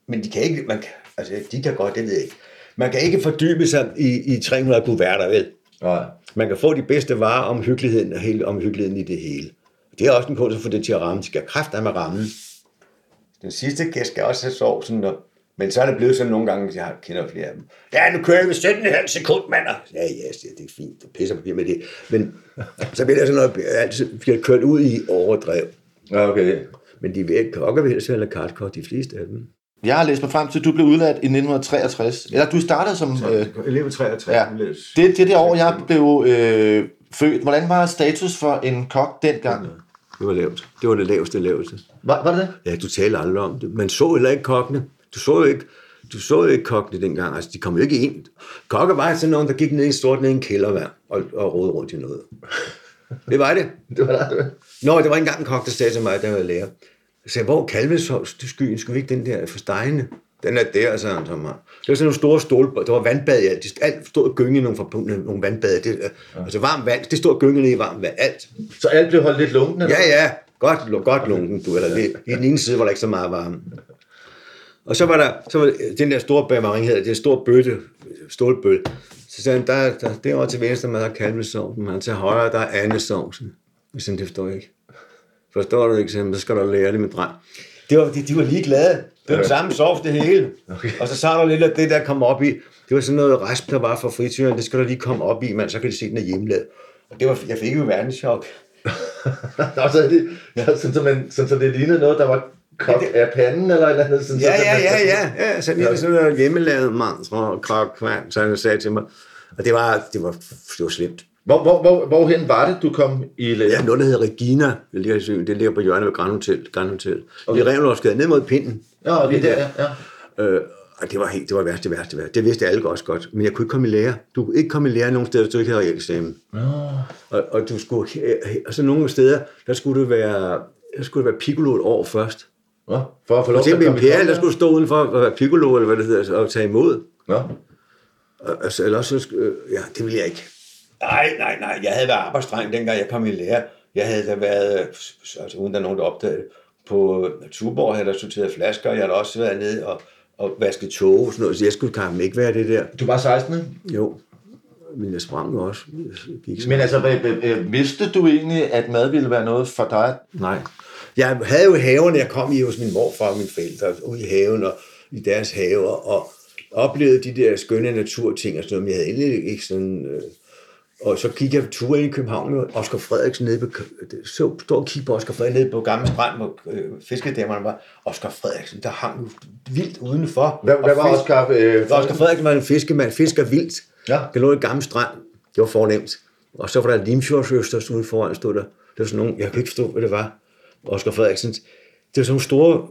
men de kan ikke, man kan, altså de kan godt, det ved jeg ikke. Man kan ikke fordybe sig i, i 300 kuverter, vel? Nej. Man kan få de bedste varer om hyggeligheden, og hele, om hyggeligheden i det hele. Det er også en kunst at få det til at ramme. De skal kræfte med rammen. Den sidste gæst skal også have sovsen, og, men så er det blevet sådan nogle gange, jeg kender flere af dem. Ja, nu kører jeg med 17,5 sekund, mand. Ja, ja, siger, det er fint. Du pisser papir med det. Men [LAUGHS] så bliver det sådan noget, altid bliver kørt ud i overdrev. Ja, okay. Men de vil kokker vil helst være kartkort, de fleste af dem. Jeg har læst mig frem til, at du blev udlært i 1963. Eller du startede som... Øh, Elev 63. ja. det, det er det år, jeg blev øh, født. Hvordan var status for en kok dengang? Det var lavt. Det var det laveste laveste. Var, var det det? Ja, du taler aldrig om det. Man så heller ikke kokkene. Du så jo ikke, du så jo ikke kokkene dengang. Altså, de kom jo ikke ind. Kokke var sådan nogen, der gik ned i stort ned i en kælder og, og rode rundt i noget. Det var det. [LAUGHS] Det var det. Nå, det var engang en kok, der sagde til mig, jeg var lærer. Jeg sagde, hvor kalvesovs til skyen? Skulle vi ikke den der for stegene? Den er der, sagde han til mig. Det var sådan nogle store stål, der var vandbad i alt. Det- Alt stod gynge nogle, forpå- nogle vandbad. Det, ja. Altså varmt vand, det stod gynge i varmt vand. Alt. Så alt blev holdt lidt lunken? Ja, ja. Godt, godt lunken, du. Eller det, I den ene side var der ikke så meget varme. Og så var der, så var den der store bamarin, hedder det, en stor bøtte, stålbøtte. Så sagde han, der, der, derovre til venstre, man har kalvesovsen, man til højre, der er andesovsen. Jeg sagde, det forstår jeg ikke. Forstår du ikke, han, så skal du lære det med dreng. Det var, de, de var lige glade. Det var den samme sovs, det hele. Okay. Og så sagde der lidt af det, der kom op i. Det var sådan noget rasp, der var fra frityren. Det skal der lige komme op i, man. Så kan de se, den er hjemmelavet. Og det var, jeg fik jo verdenschok. [LAUGHS] Nå, så, det, ja, sådan, så, man, sådan, så det lignede noget, der var kogt af panden eller et eller andet. Sådan, Ja, så, ja, ja, ja. ja så lige sådan noget hjemmelavet mands og krak, kvand, så han sagde til mig. Og det var, det var, det var slemt. Hvor, hvor, hvor, hvorhen var det, du kom i lære? Ja, noget, der hedder Regina, det ligger, det ligger på hjørnet ved Grand Hotel. Grand Hotel. Okay. I Revendorfsgade, ned mod pinden. Ja, det der, ja. ja. Øh, og det var helt, det var værste, værste, værste. Det vidste alle også godt. Men jeg kunne ikke komme i lære. Du kunne ikke komme i lære nogen steder, hvis du ikke havde realeksamen. Og, og, du skulle, og så nogle steder, der skulle du være, der skulle du være piccolo et år først. Nå, for at få lov til at komme Imperial, der skulle stå udenfor og være piccolo, eller hvad det hedder, og tage imod. Nå. Altså, eller så øh, ja, det ville jeg ikke. Nej, nej, nej. Jeg havde været arbejdsdreng, dengang jeg kom i lære. Jeg havde da været, øh, altså uden der er nogen, der opdagede det, på Tuborg havde der sorteret flasker, og jeg havde også været nede og, og vasket tog og sådan noget, så jeg skulle kampen ikke være det der. Du var 16, ikke? Jo, men jeg sprang jo også. Jeg gik. Men altså, vidste du egentlig, at mad ville være noget for dig? Nej. Jeg havde jo haven, jeg kom i hos min morfar og mine forældre, ud i haven og i deres haver, og oplevede de der skønne naturting og sådan noget, men jeg havde egentlig ikke sådan... Øh, og så gik jeg tur ind i København med Oscar Frederiksen nede på, så stod og kiggede på Oscar Frederiksen nede på Gamle Strand, hvor øh, fiskedæmmerne var. Oscar Frederiksen, der hang jo vildt udenfor. Hvad, hvad var fisk- Oscar? Øh, Oscar Frederiksen var en fiskemand, fisker vildt. Ja. Det lå i Gamle Strand. Det var fornemt. Og så var der Limfjordsøsters ude foran, stod der. Det var sådan nogle, jeg kan ikke forstå, hvad det var. Oscar Frederiksen. Det var sådan nogle store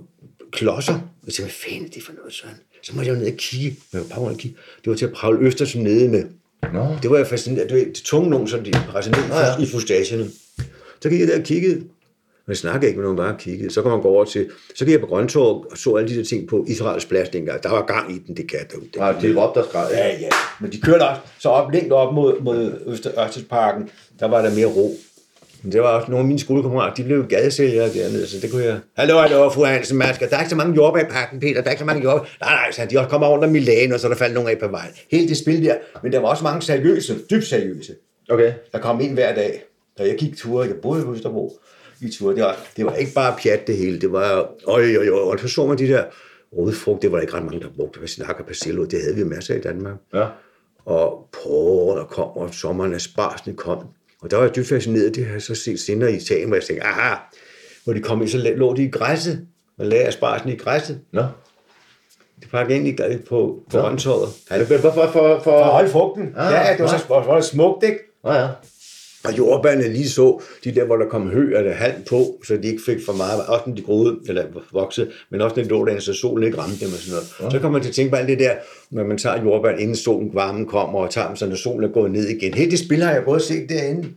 klodser. Jeg tænkte, hvad fanden er det for noget sådan? Så måtte jeg jo ned og kigge. Jeg var bare kigge. Det var til at Paul Østersen nede med. Nå. Det var jeg fascineret. Det var det tunge nogen, som de pressede ned ja. i frustagerne. Så gik jeg der og kiggede. Man snakkede ikke med nogen, bare kiggede. Så kan man gå over til, så gik jeg på Grøntorv og så alle de der ting på Israels plads dengang. Der var gang i den, det kan jeg derude. Nej, de råbte og skreg. Ja, ja. Men de kørte også så op, længere op mod, mod Øster, Ørstedsparken. Der var der mere ro. Men det var også nogle af mine skolekammerater, de blev gadesælgere dernede, så det kunne jeg... Hallo, hallo, fru Hansen, man skal, der er ikke så mange jordbær i pakken, Peter, der er ikke så mange jordbær. Nej, nej, så de også kommer om Milano, og så er der faldt nogle af på vejen. Helt det spil der, men der var også mange seriøse, dybt seriøse. Okay. Der kom en hver dag, da jeg gik ture, jeg boede i Østerbro, i ture, det var, det var ikke bare pjat det hele, det var, øj, øj, øj, og så så man de der rødfrugt, det var der ikke ret mange, der brugte, hvad snakker persillo, det havde vi masser i Danmark Ja. og porre, der kom, og sommeren af sparsene kom. Og der var jeg dybt fascineret, det har jeg så set senere i Italien, hvor jeg tænkte, aha, hvor de kom ind, så lå de i græsset. Man lagde aspargesen i græsset. Nå. De pakkede ind i, på, på håndtøjet. Men Hvorfor? For, for, For at holde frugten. Ah, ja, det var så det smukt, ikke? Nå ja. Og jordbærne lige så, de der, hvor der kom hø eller halm på, så de ikke fik for meget, også når de groede, eller voksede, men også når de lå der, så solen ikke ramte dem og sådan noget. Så kommer man til at tænke på alt det der, når man tager jordbær, inden solen varmen kommer, og tager dem, så når solen er gået ned igen. Helt det spil har jeg både set derinde.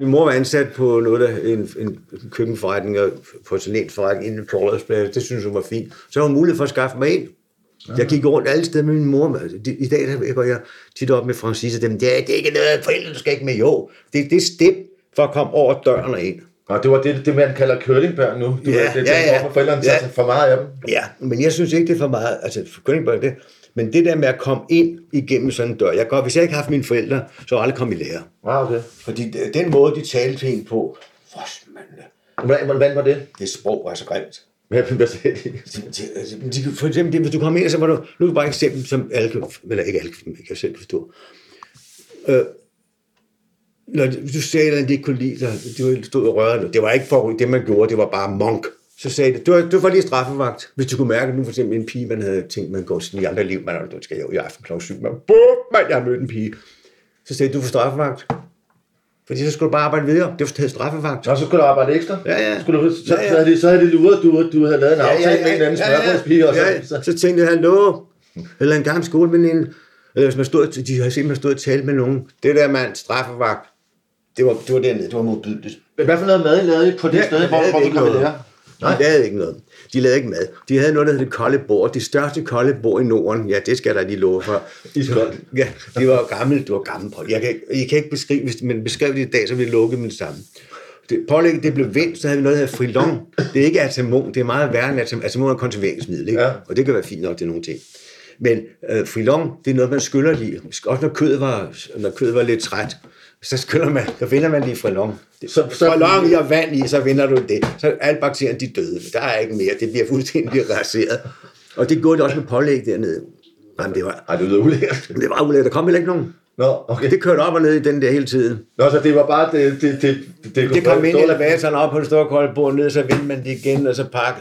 Min mor var ansat på noget der, en, en køkkenforretning og porcelænsforretning inden på Rådhusplads. Det synes hun var fint. Så har hun mulighed for at skaffe mig ind. Jeg gik rundt alle steder med min mor. I dag der går jeg tit op med Francis og dem. Det er, det er ikke noget, forældrene skal ikke med. Jo, det, det er step for at komme over døren og ind. Nå, det var det, det man kalder curlingbørn nu. Du Ja, ved, det, ja, det, ja. Hvorfor forældrene Ja. tager for meget af dem. Ja, men jeg synes ikke, det er for meget. Altså, for det. Men det der med at komme ind igennem sådan en dør. Jeg går, hvis jeg ikke havde haft mine forældre, så jeg aldrig kommet i lære. Ah, okay. Fordi den måde, de talte til en på, Hvordan, hvordan var det? det sprog var så grimt. Hvad, hvad sagde altså, de? For eksempel, det, hvis du kommer ind, så var du, nu er det bare et eksempel, som alle kan, eller ikke alle kan, jeg selv forstå. Øh, når du sagde, at de ikke kunne lide dig, de stod og rørte det var ikke for det, man gjorde, det var bare monk. Så sagde det, du, var- du var lige straffevagt. Hvis du kunne mærke, nu for eksempel en pige, man havde tænkt, man går sådan i andre liv, man du skal jo i aften kl. 7, man, bum, man, jeg har mødt en pige. Så sagde du, du får straffevagt. Fordi så skulle du bare arbejde videre. Det var straffevagt. Nå, så skulle du arbejde ekstra? Ja, ja. Skulle du, så, Ja, ja. så, havde de, så havde de luret, du, du havde lavet en aftale med en anden smørbrødspige, og så, ja, ja. så, Så tænkte jeg, hallo, eller en gammel skoleveninde, eller hvis man stod, de har simpelthen stået og talt med nogen. Det der mand, straffevagt, det var, det var dernede, det var modbydeligt. Men hvad for noget mad lavede I på det sted, de hvor, hvor ikke kom noget. Lære? De lavede ikke noget. De lavede ikke mad. De havde noget, der hed det kolde bord. Det største kolde bord i Norden. Ja, det skal der lige love for. Ja, det var gammelt. Det var gammelt. Jeg kan, jeg kan ikke beskrive, hvis man beskrev det i dag, så ville jeg lukke med det samme. Det, det blev vendt, så havde vi noget, der hedder frilong. Det er ikke atamon, det er meget værre end atamon. Atamon er konserveringsmiddel, ikke? Ja. og det kan være fint nok til nogle ting. Men øh, frilong, det er noget, man skyller lige. Også når kødet var, når kødet var lidt træt, så skyller man, så vinder man lige frilong. Så- Så, så- frilong i og vand i, så vinder du det. Så alle bakterierne, de døde. Der er ikke mere. Det bliver fuldstændig raseret. Og det gjorde det også med pålæg dernede. Jamen, det var, Ej, det lyder ulækkert. det var ulækkert. Der kom heller ikke nogen. Nå, okay. Det kørte op og ned i den der hele tiden. Nå, så det var bare det... Det, det, det, det, Det kom ind i elevatoren op på det store kolde bord ned, så vendte man det igen, og så pakke.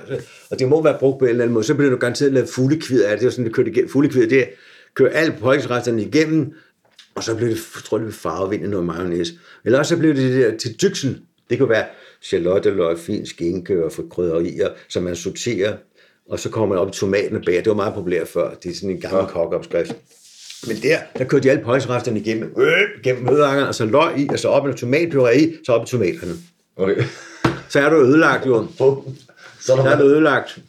Og det må være brugt på en eller anden måde. Så blev du garanteret lavet fuglekvid af det. Det var sådan, det kørte igennem. Fuglekvid, det er kører alle pålægsresterne igennem, og så blev det, jeg tror det blev farvevind i noget mayonnaise. Eller også så blev det det der til dyksen. Det kunne være charlotteløg, fin skinke og for krydderier, som man sorterer, og så kommer man op i tomaten og bager. Det var meget populært før. Det er sådan en gammel kokopskrift. Men der, der kørte de alle pøjsresterne igennem, øh, gennem mødeangeren, og så løg i, og så op med tomatpuré i, så op i tomaterne. Okay. Så er du ødelagt, jo. Så er du ødelagt.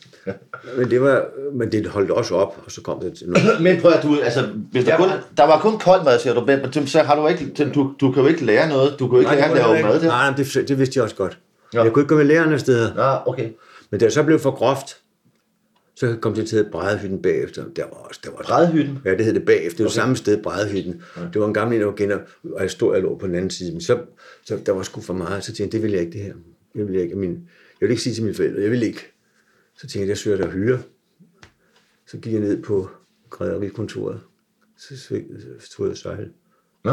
Men det, var, men det holdt også op, og så kom det til noget. Men prøv at du, altså, hvis der, Der kun, var- der var kun kold mad, siger du, men så har du ikke, du, du kan jo ikke lære noget, du kan jo ikke lære at lave mad ikke. der. Nej, nej, det, det vidste jeg også godt. Ja. Jeg kunne ikke gå med lærerne steder. Nå, okay. Men da det så blev for groft, så kom det til at brædehytten bagefter. Der var også, der var Brædehytten? Ja, det hed det bagefter. Det var okay. samme sted, brædehytten. Det var en gammel en, der var gener, og jeg stod og lå på den anden side. Men så, så der var sgu for meget. Så tænkte jeg, det vil jeg ikke det her. Jeg vil ikke, min, jeg vil ikke sige til mine forældre, jeg vil ikke. Så tænkte jeg, jeg søger der hyre. Så gik jeg ned på græderikontoret. Så, tog jeg sejle. Nå,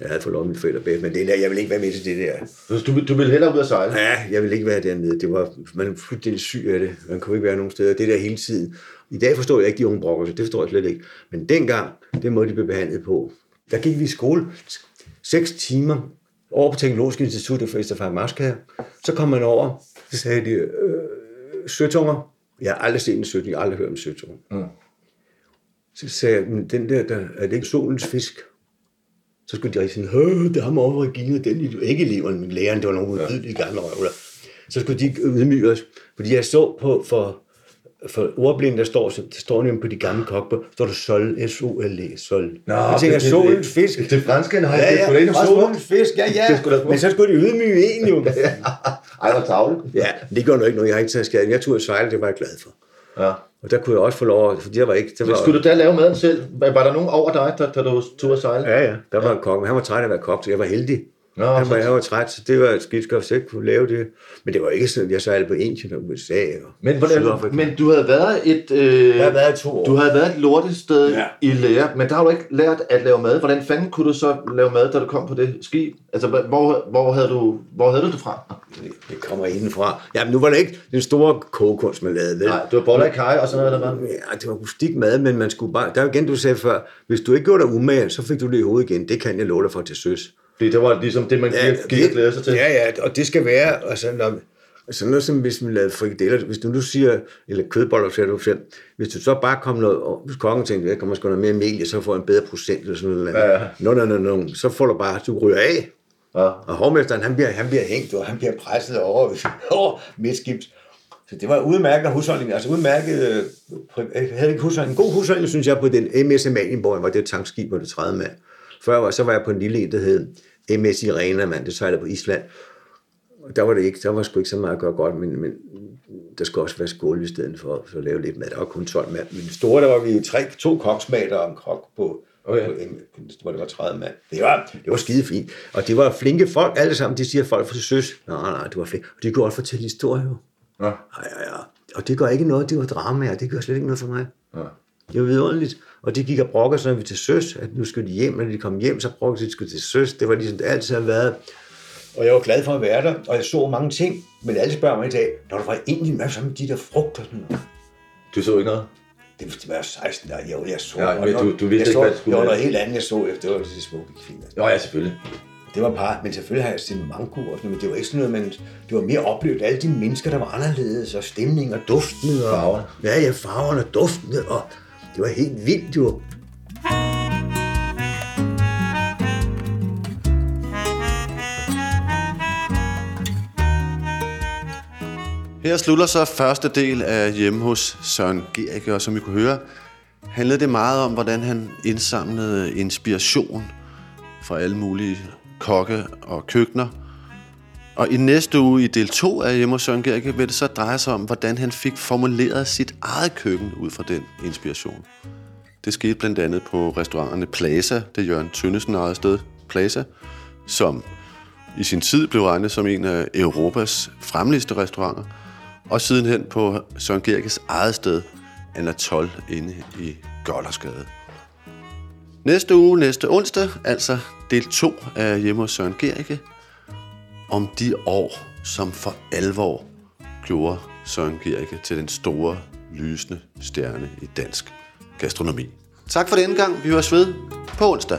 Jeg havde fået lov af mine forældre bag, men det der, jeg vil ikke være med til det der. du, du vil hellere ud at sejle? Ja, jeg vil ikke være dernede. Det var, man er fuldstændig syg af det. Man kunne ikke være nogen steder. Det der hele tiden. I dag forstår jeg ikke de unge brokker, det forstår jeg slet ikke. Men dengang, det måde, de blev behandlet på. Der gik vi i skole seks timer over på Teknologisk Institut for Østerfar Marskær. Så kom man over, så sagde de, øh, søtunger. Jeg har aldrig set en søtung, jeg har aldrig hørt om søtunger. Mm. Så sagde jeg, men den der, der, er det ikke solens fisk? Så skulle de rigtig sådan, Hø, det har mig over Regina, den ikke eleverne, men læreren, det var nogle udbydelige gamle røvler. Så skulle de ydmyge os, fordi jeg så på, for, for ordblinde, der står, der står nemlig på de gamle kokbøger, står der sol, S-O-L-E, sol. Nå, jeg tænker, det- det- solens fisk. Det franske, nej, Ja, det er sgu da egentlig ja, fisk, ja, Det er ja. sgu da. Men så skulle de ydmyge en jo. [LAUGHS] Ej, hvor tavle. Ja, det gjorde nu ikke noget. Jeg har ikke taget skade. Jeg tog at sejle, det var jeg glad for. Ja. Og der kunne jeg også få lov, at- fordi der var ikke... Der var, Men skulle du da lave maden selv? Var der nogen over dig, da, da du tog at sejle? Ja, ja. Der var en kok, men han var træt af at være kok, så jeg var heldig. Nå, han, var, han var træt, så det var et skidt godt, så jeg kunne lave det. Men det var ikke sådan, at jeg sejlede på Indien og USA og Men, hvordan, men du havde været et... Øh, Jeg har været to år. Du havde været et lortested ja. I lære, men der har du ikke lært at lave mad. Hvordan fanden kunne du så lave mad, da du kom på det skib? Altså, hvor, hvor, havde, du, hvor havde du det fra? Det kommer indenfra. Jamen, nu var det ikke den store kogekunst, man lavede. Vel? Nej, du var boller i kaj og sådan noget, eller hvad? Ja, det var rustik mad, men man skulle bare... Der er igen, du sagde før, hvis du ikke gjorde dig umage, så fik du det i hovedet igen. Det kan jeg love dig for til søs. Fordi det var ligesom det, man gik, gik og glæde sig til. Ja, ja, og det skal være, altså, når, sådan noget som hvis man lavede frikadeller, hvis du nu siger, eller kødboller, siger du selv, hvis du så bare kom noget, og hvis kongen tænkte, jeg kommer sgu noget mere mel, så får en bedre procent, eller sådan noget. Ja, ja. Nå, nå, nå, så får du bare, du ryger af, Ja. og hovmesteren, han bliver, han bliver hængt, og han bliver presset over, [LAUGHS] over midtskibs. Så det var udmærket husholdning, altså udmærket, øh, jeg havde ikke husholdning, en god husholdning, synes jeg, på den MS Amalienborg, var det et tankskib, hvor det 30 mand. Før var, så var jeg på en lille en, der hed MS Irena, mand, det sejlede på Island. Og der var det ikke, der var sgu ikke så meget at gøre godt, men, men der skulle også være skål i stedet for, for at lave lidt mad. Der var kun 12 mand. Men store, der var vi tre, to koksmater og en kok på, Okay. på, en- hvor det var 30 mand. Det var, det var skide fint. Og det var flinke folk, alle sammen. De siger folk fra søs. Nej, nej, det var flink. Og de kunne også fortælle historier. jo. Ja. Ja, ja, ja. Og det gør ikke noget, det var drama, det gør slet ikke noget for mig. Ja. Det var vidunderligt. Og de gik og brokkede når vi til søs, at nu skulle de hjem, når de kom hjem, så brokkede de, de skulle til søs. Det var ligesom det altid har været. Og jeg var glad for at være der, og jeg så mange ting. Men alle spørger mig i dag, når du var Indien, hvad så med de der frugter? sådan noget?" Du så ikke noget? Det var- det var 16 der, jeg, jeg så. Ja, men du- du vidste jeg ikke, så, hvad det skulle Det var noget helt andet, jeg så efter. Det var det smukke. Altså. Nå ja, selvfølgelig. det var bare, men selvfølgelig har jeg set mango og sådan, men det var ikke sådan noget, men det var mere oplevet. Alle de mennesker, der var anderledes, og stemning og duften. Og, Farver. Ja, ja, farverne og duften, og det var helt vildt jo. Her slutter så første del af hjemme hos Søren Gericke, og som vi kunne høre, handlede det meget om, hvordan han indsamlede inspiration fra alle mulige kokke og køkkener. Og i næste uge i del 2 af hjemme hos Søren Gericke vil det så dreje sig om, hvordan han fik formuleret sit eget køkken ud fra den inspiration. Det skete blandt andet på restauranterne Plaza, det Jørgen Tønnesen eget sted, Plaza, som i sin tid blev regnet som en af Europas fremligste restauranter, og sidenhen på Søren Gerkes eget sted, Anatol, inde i Goldersgade. Næste uge, næste onsdag, altså del 2 af Hjemme hos Søren Gericke, om de år, som for alvor gjorde Søren Gericke til den store, lysende stjerne i dansk gastronomi. Tak for denne gang. Vi høres ved på onsdag.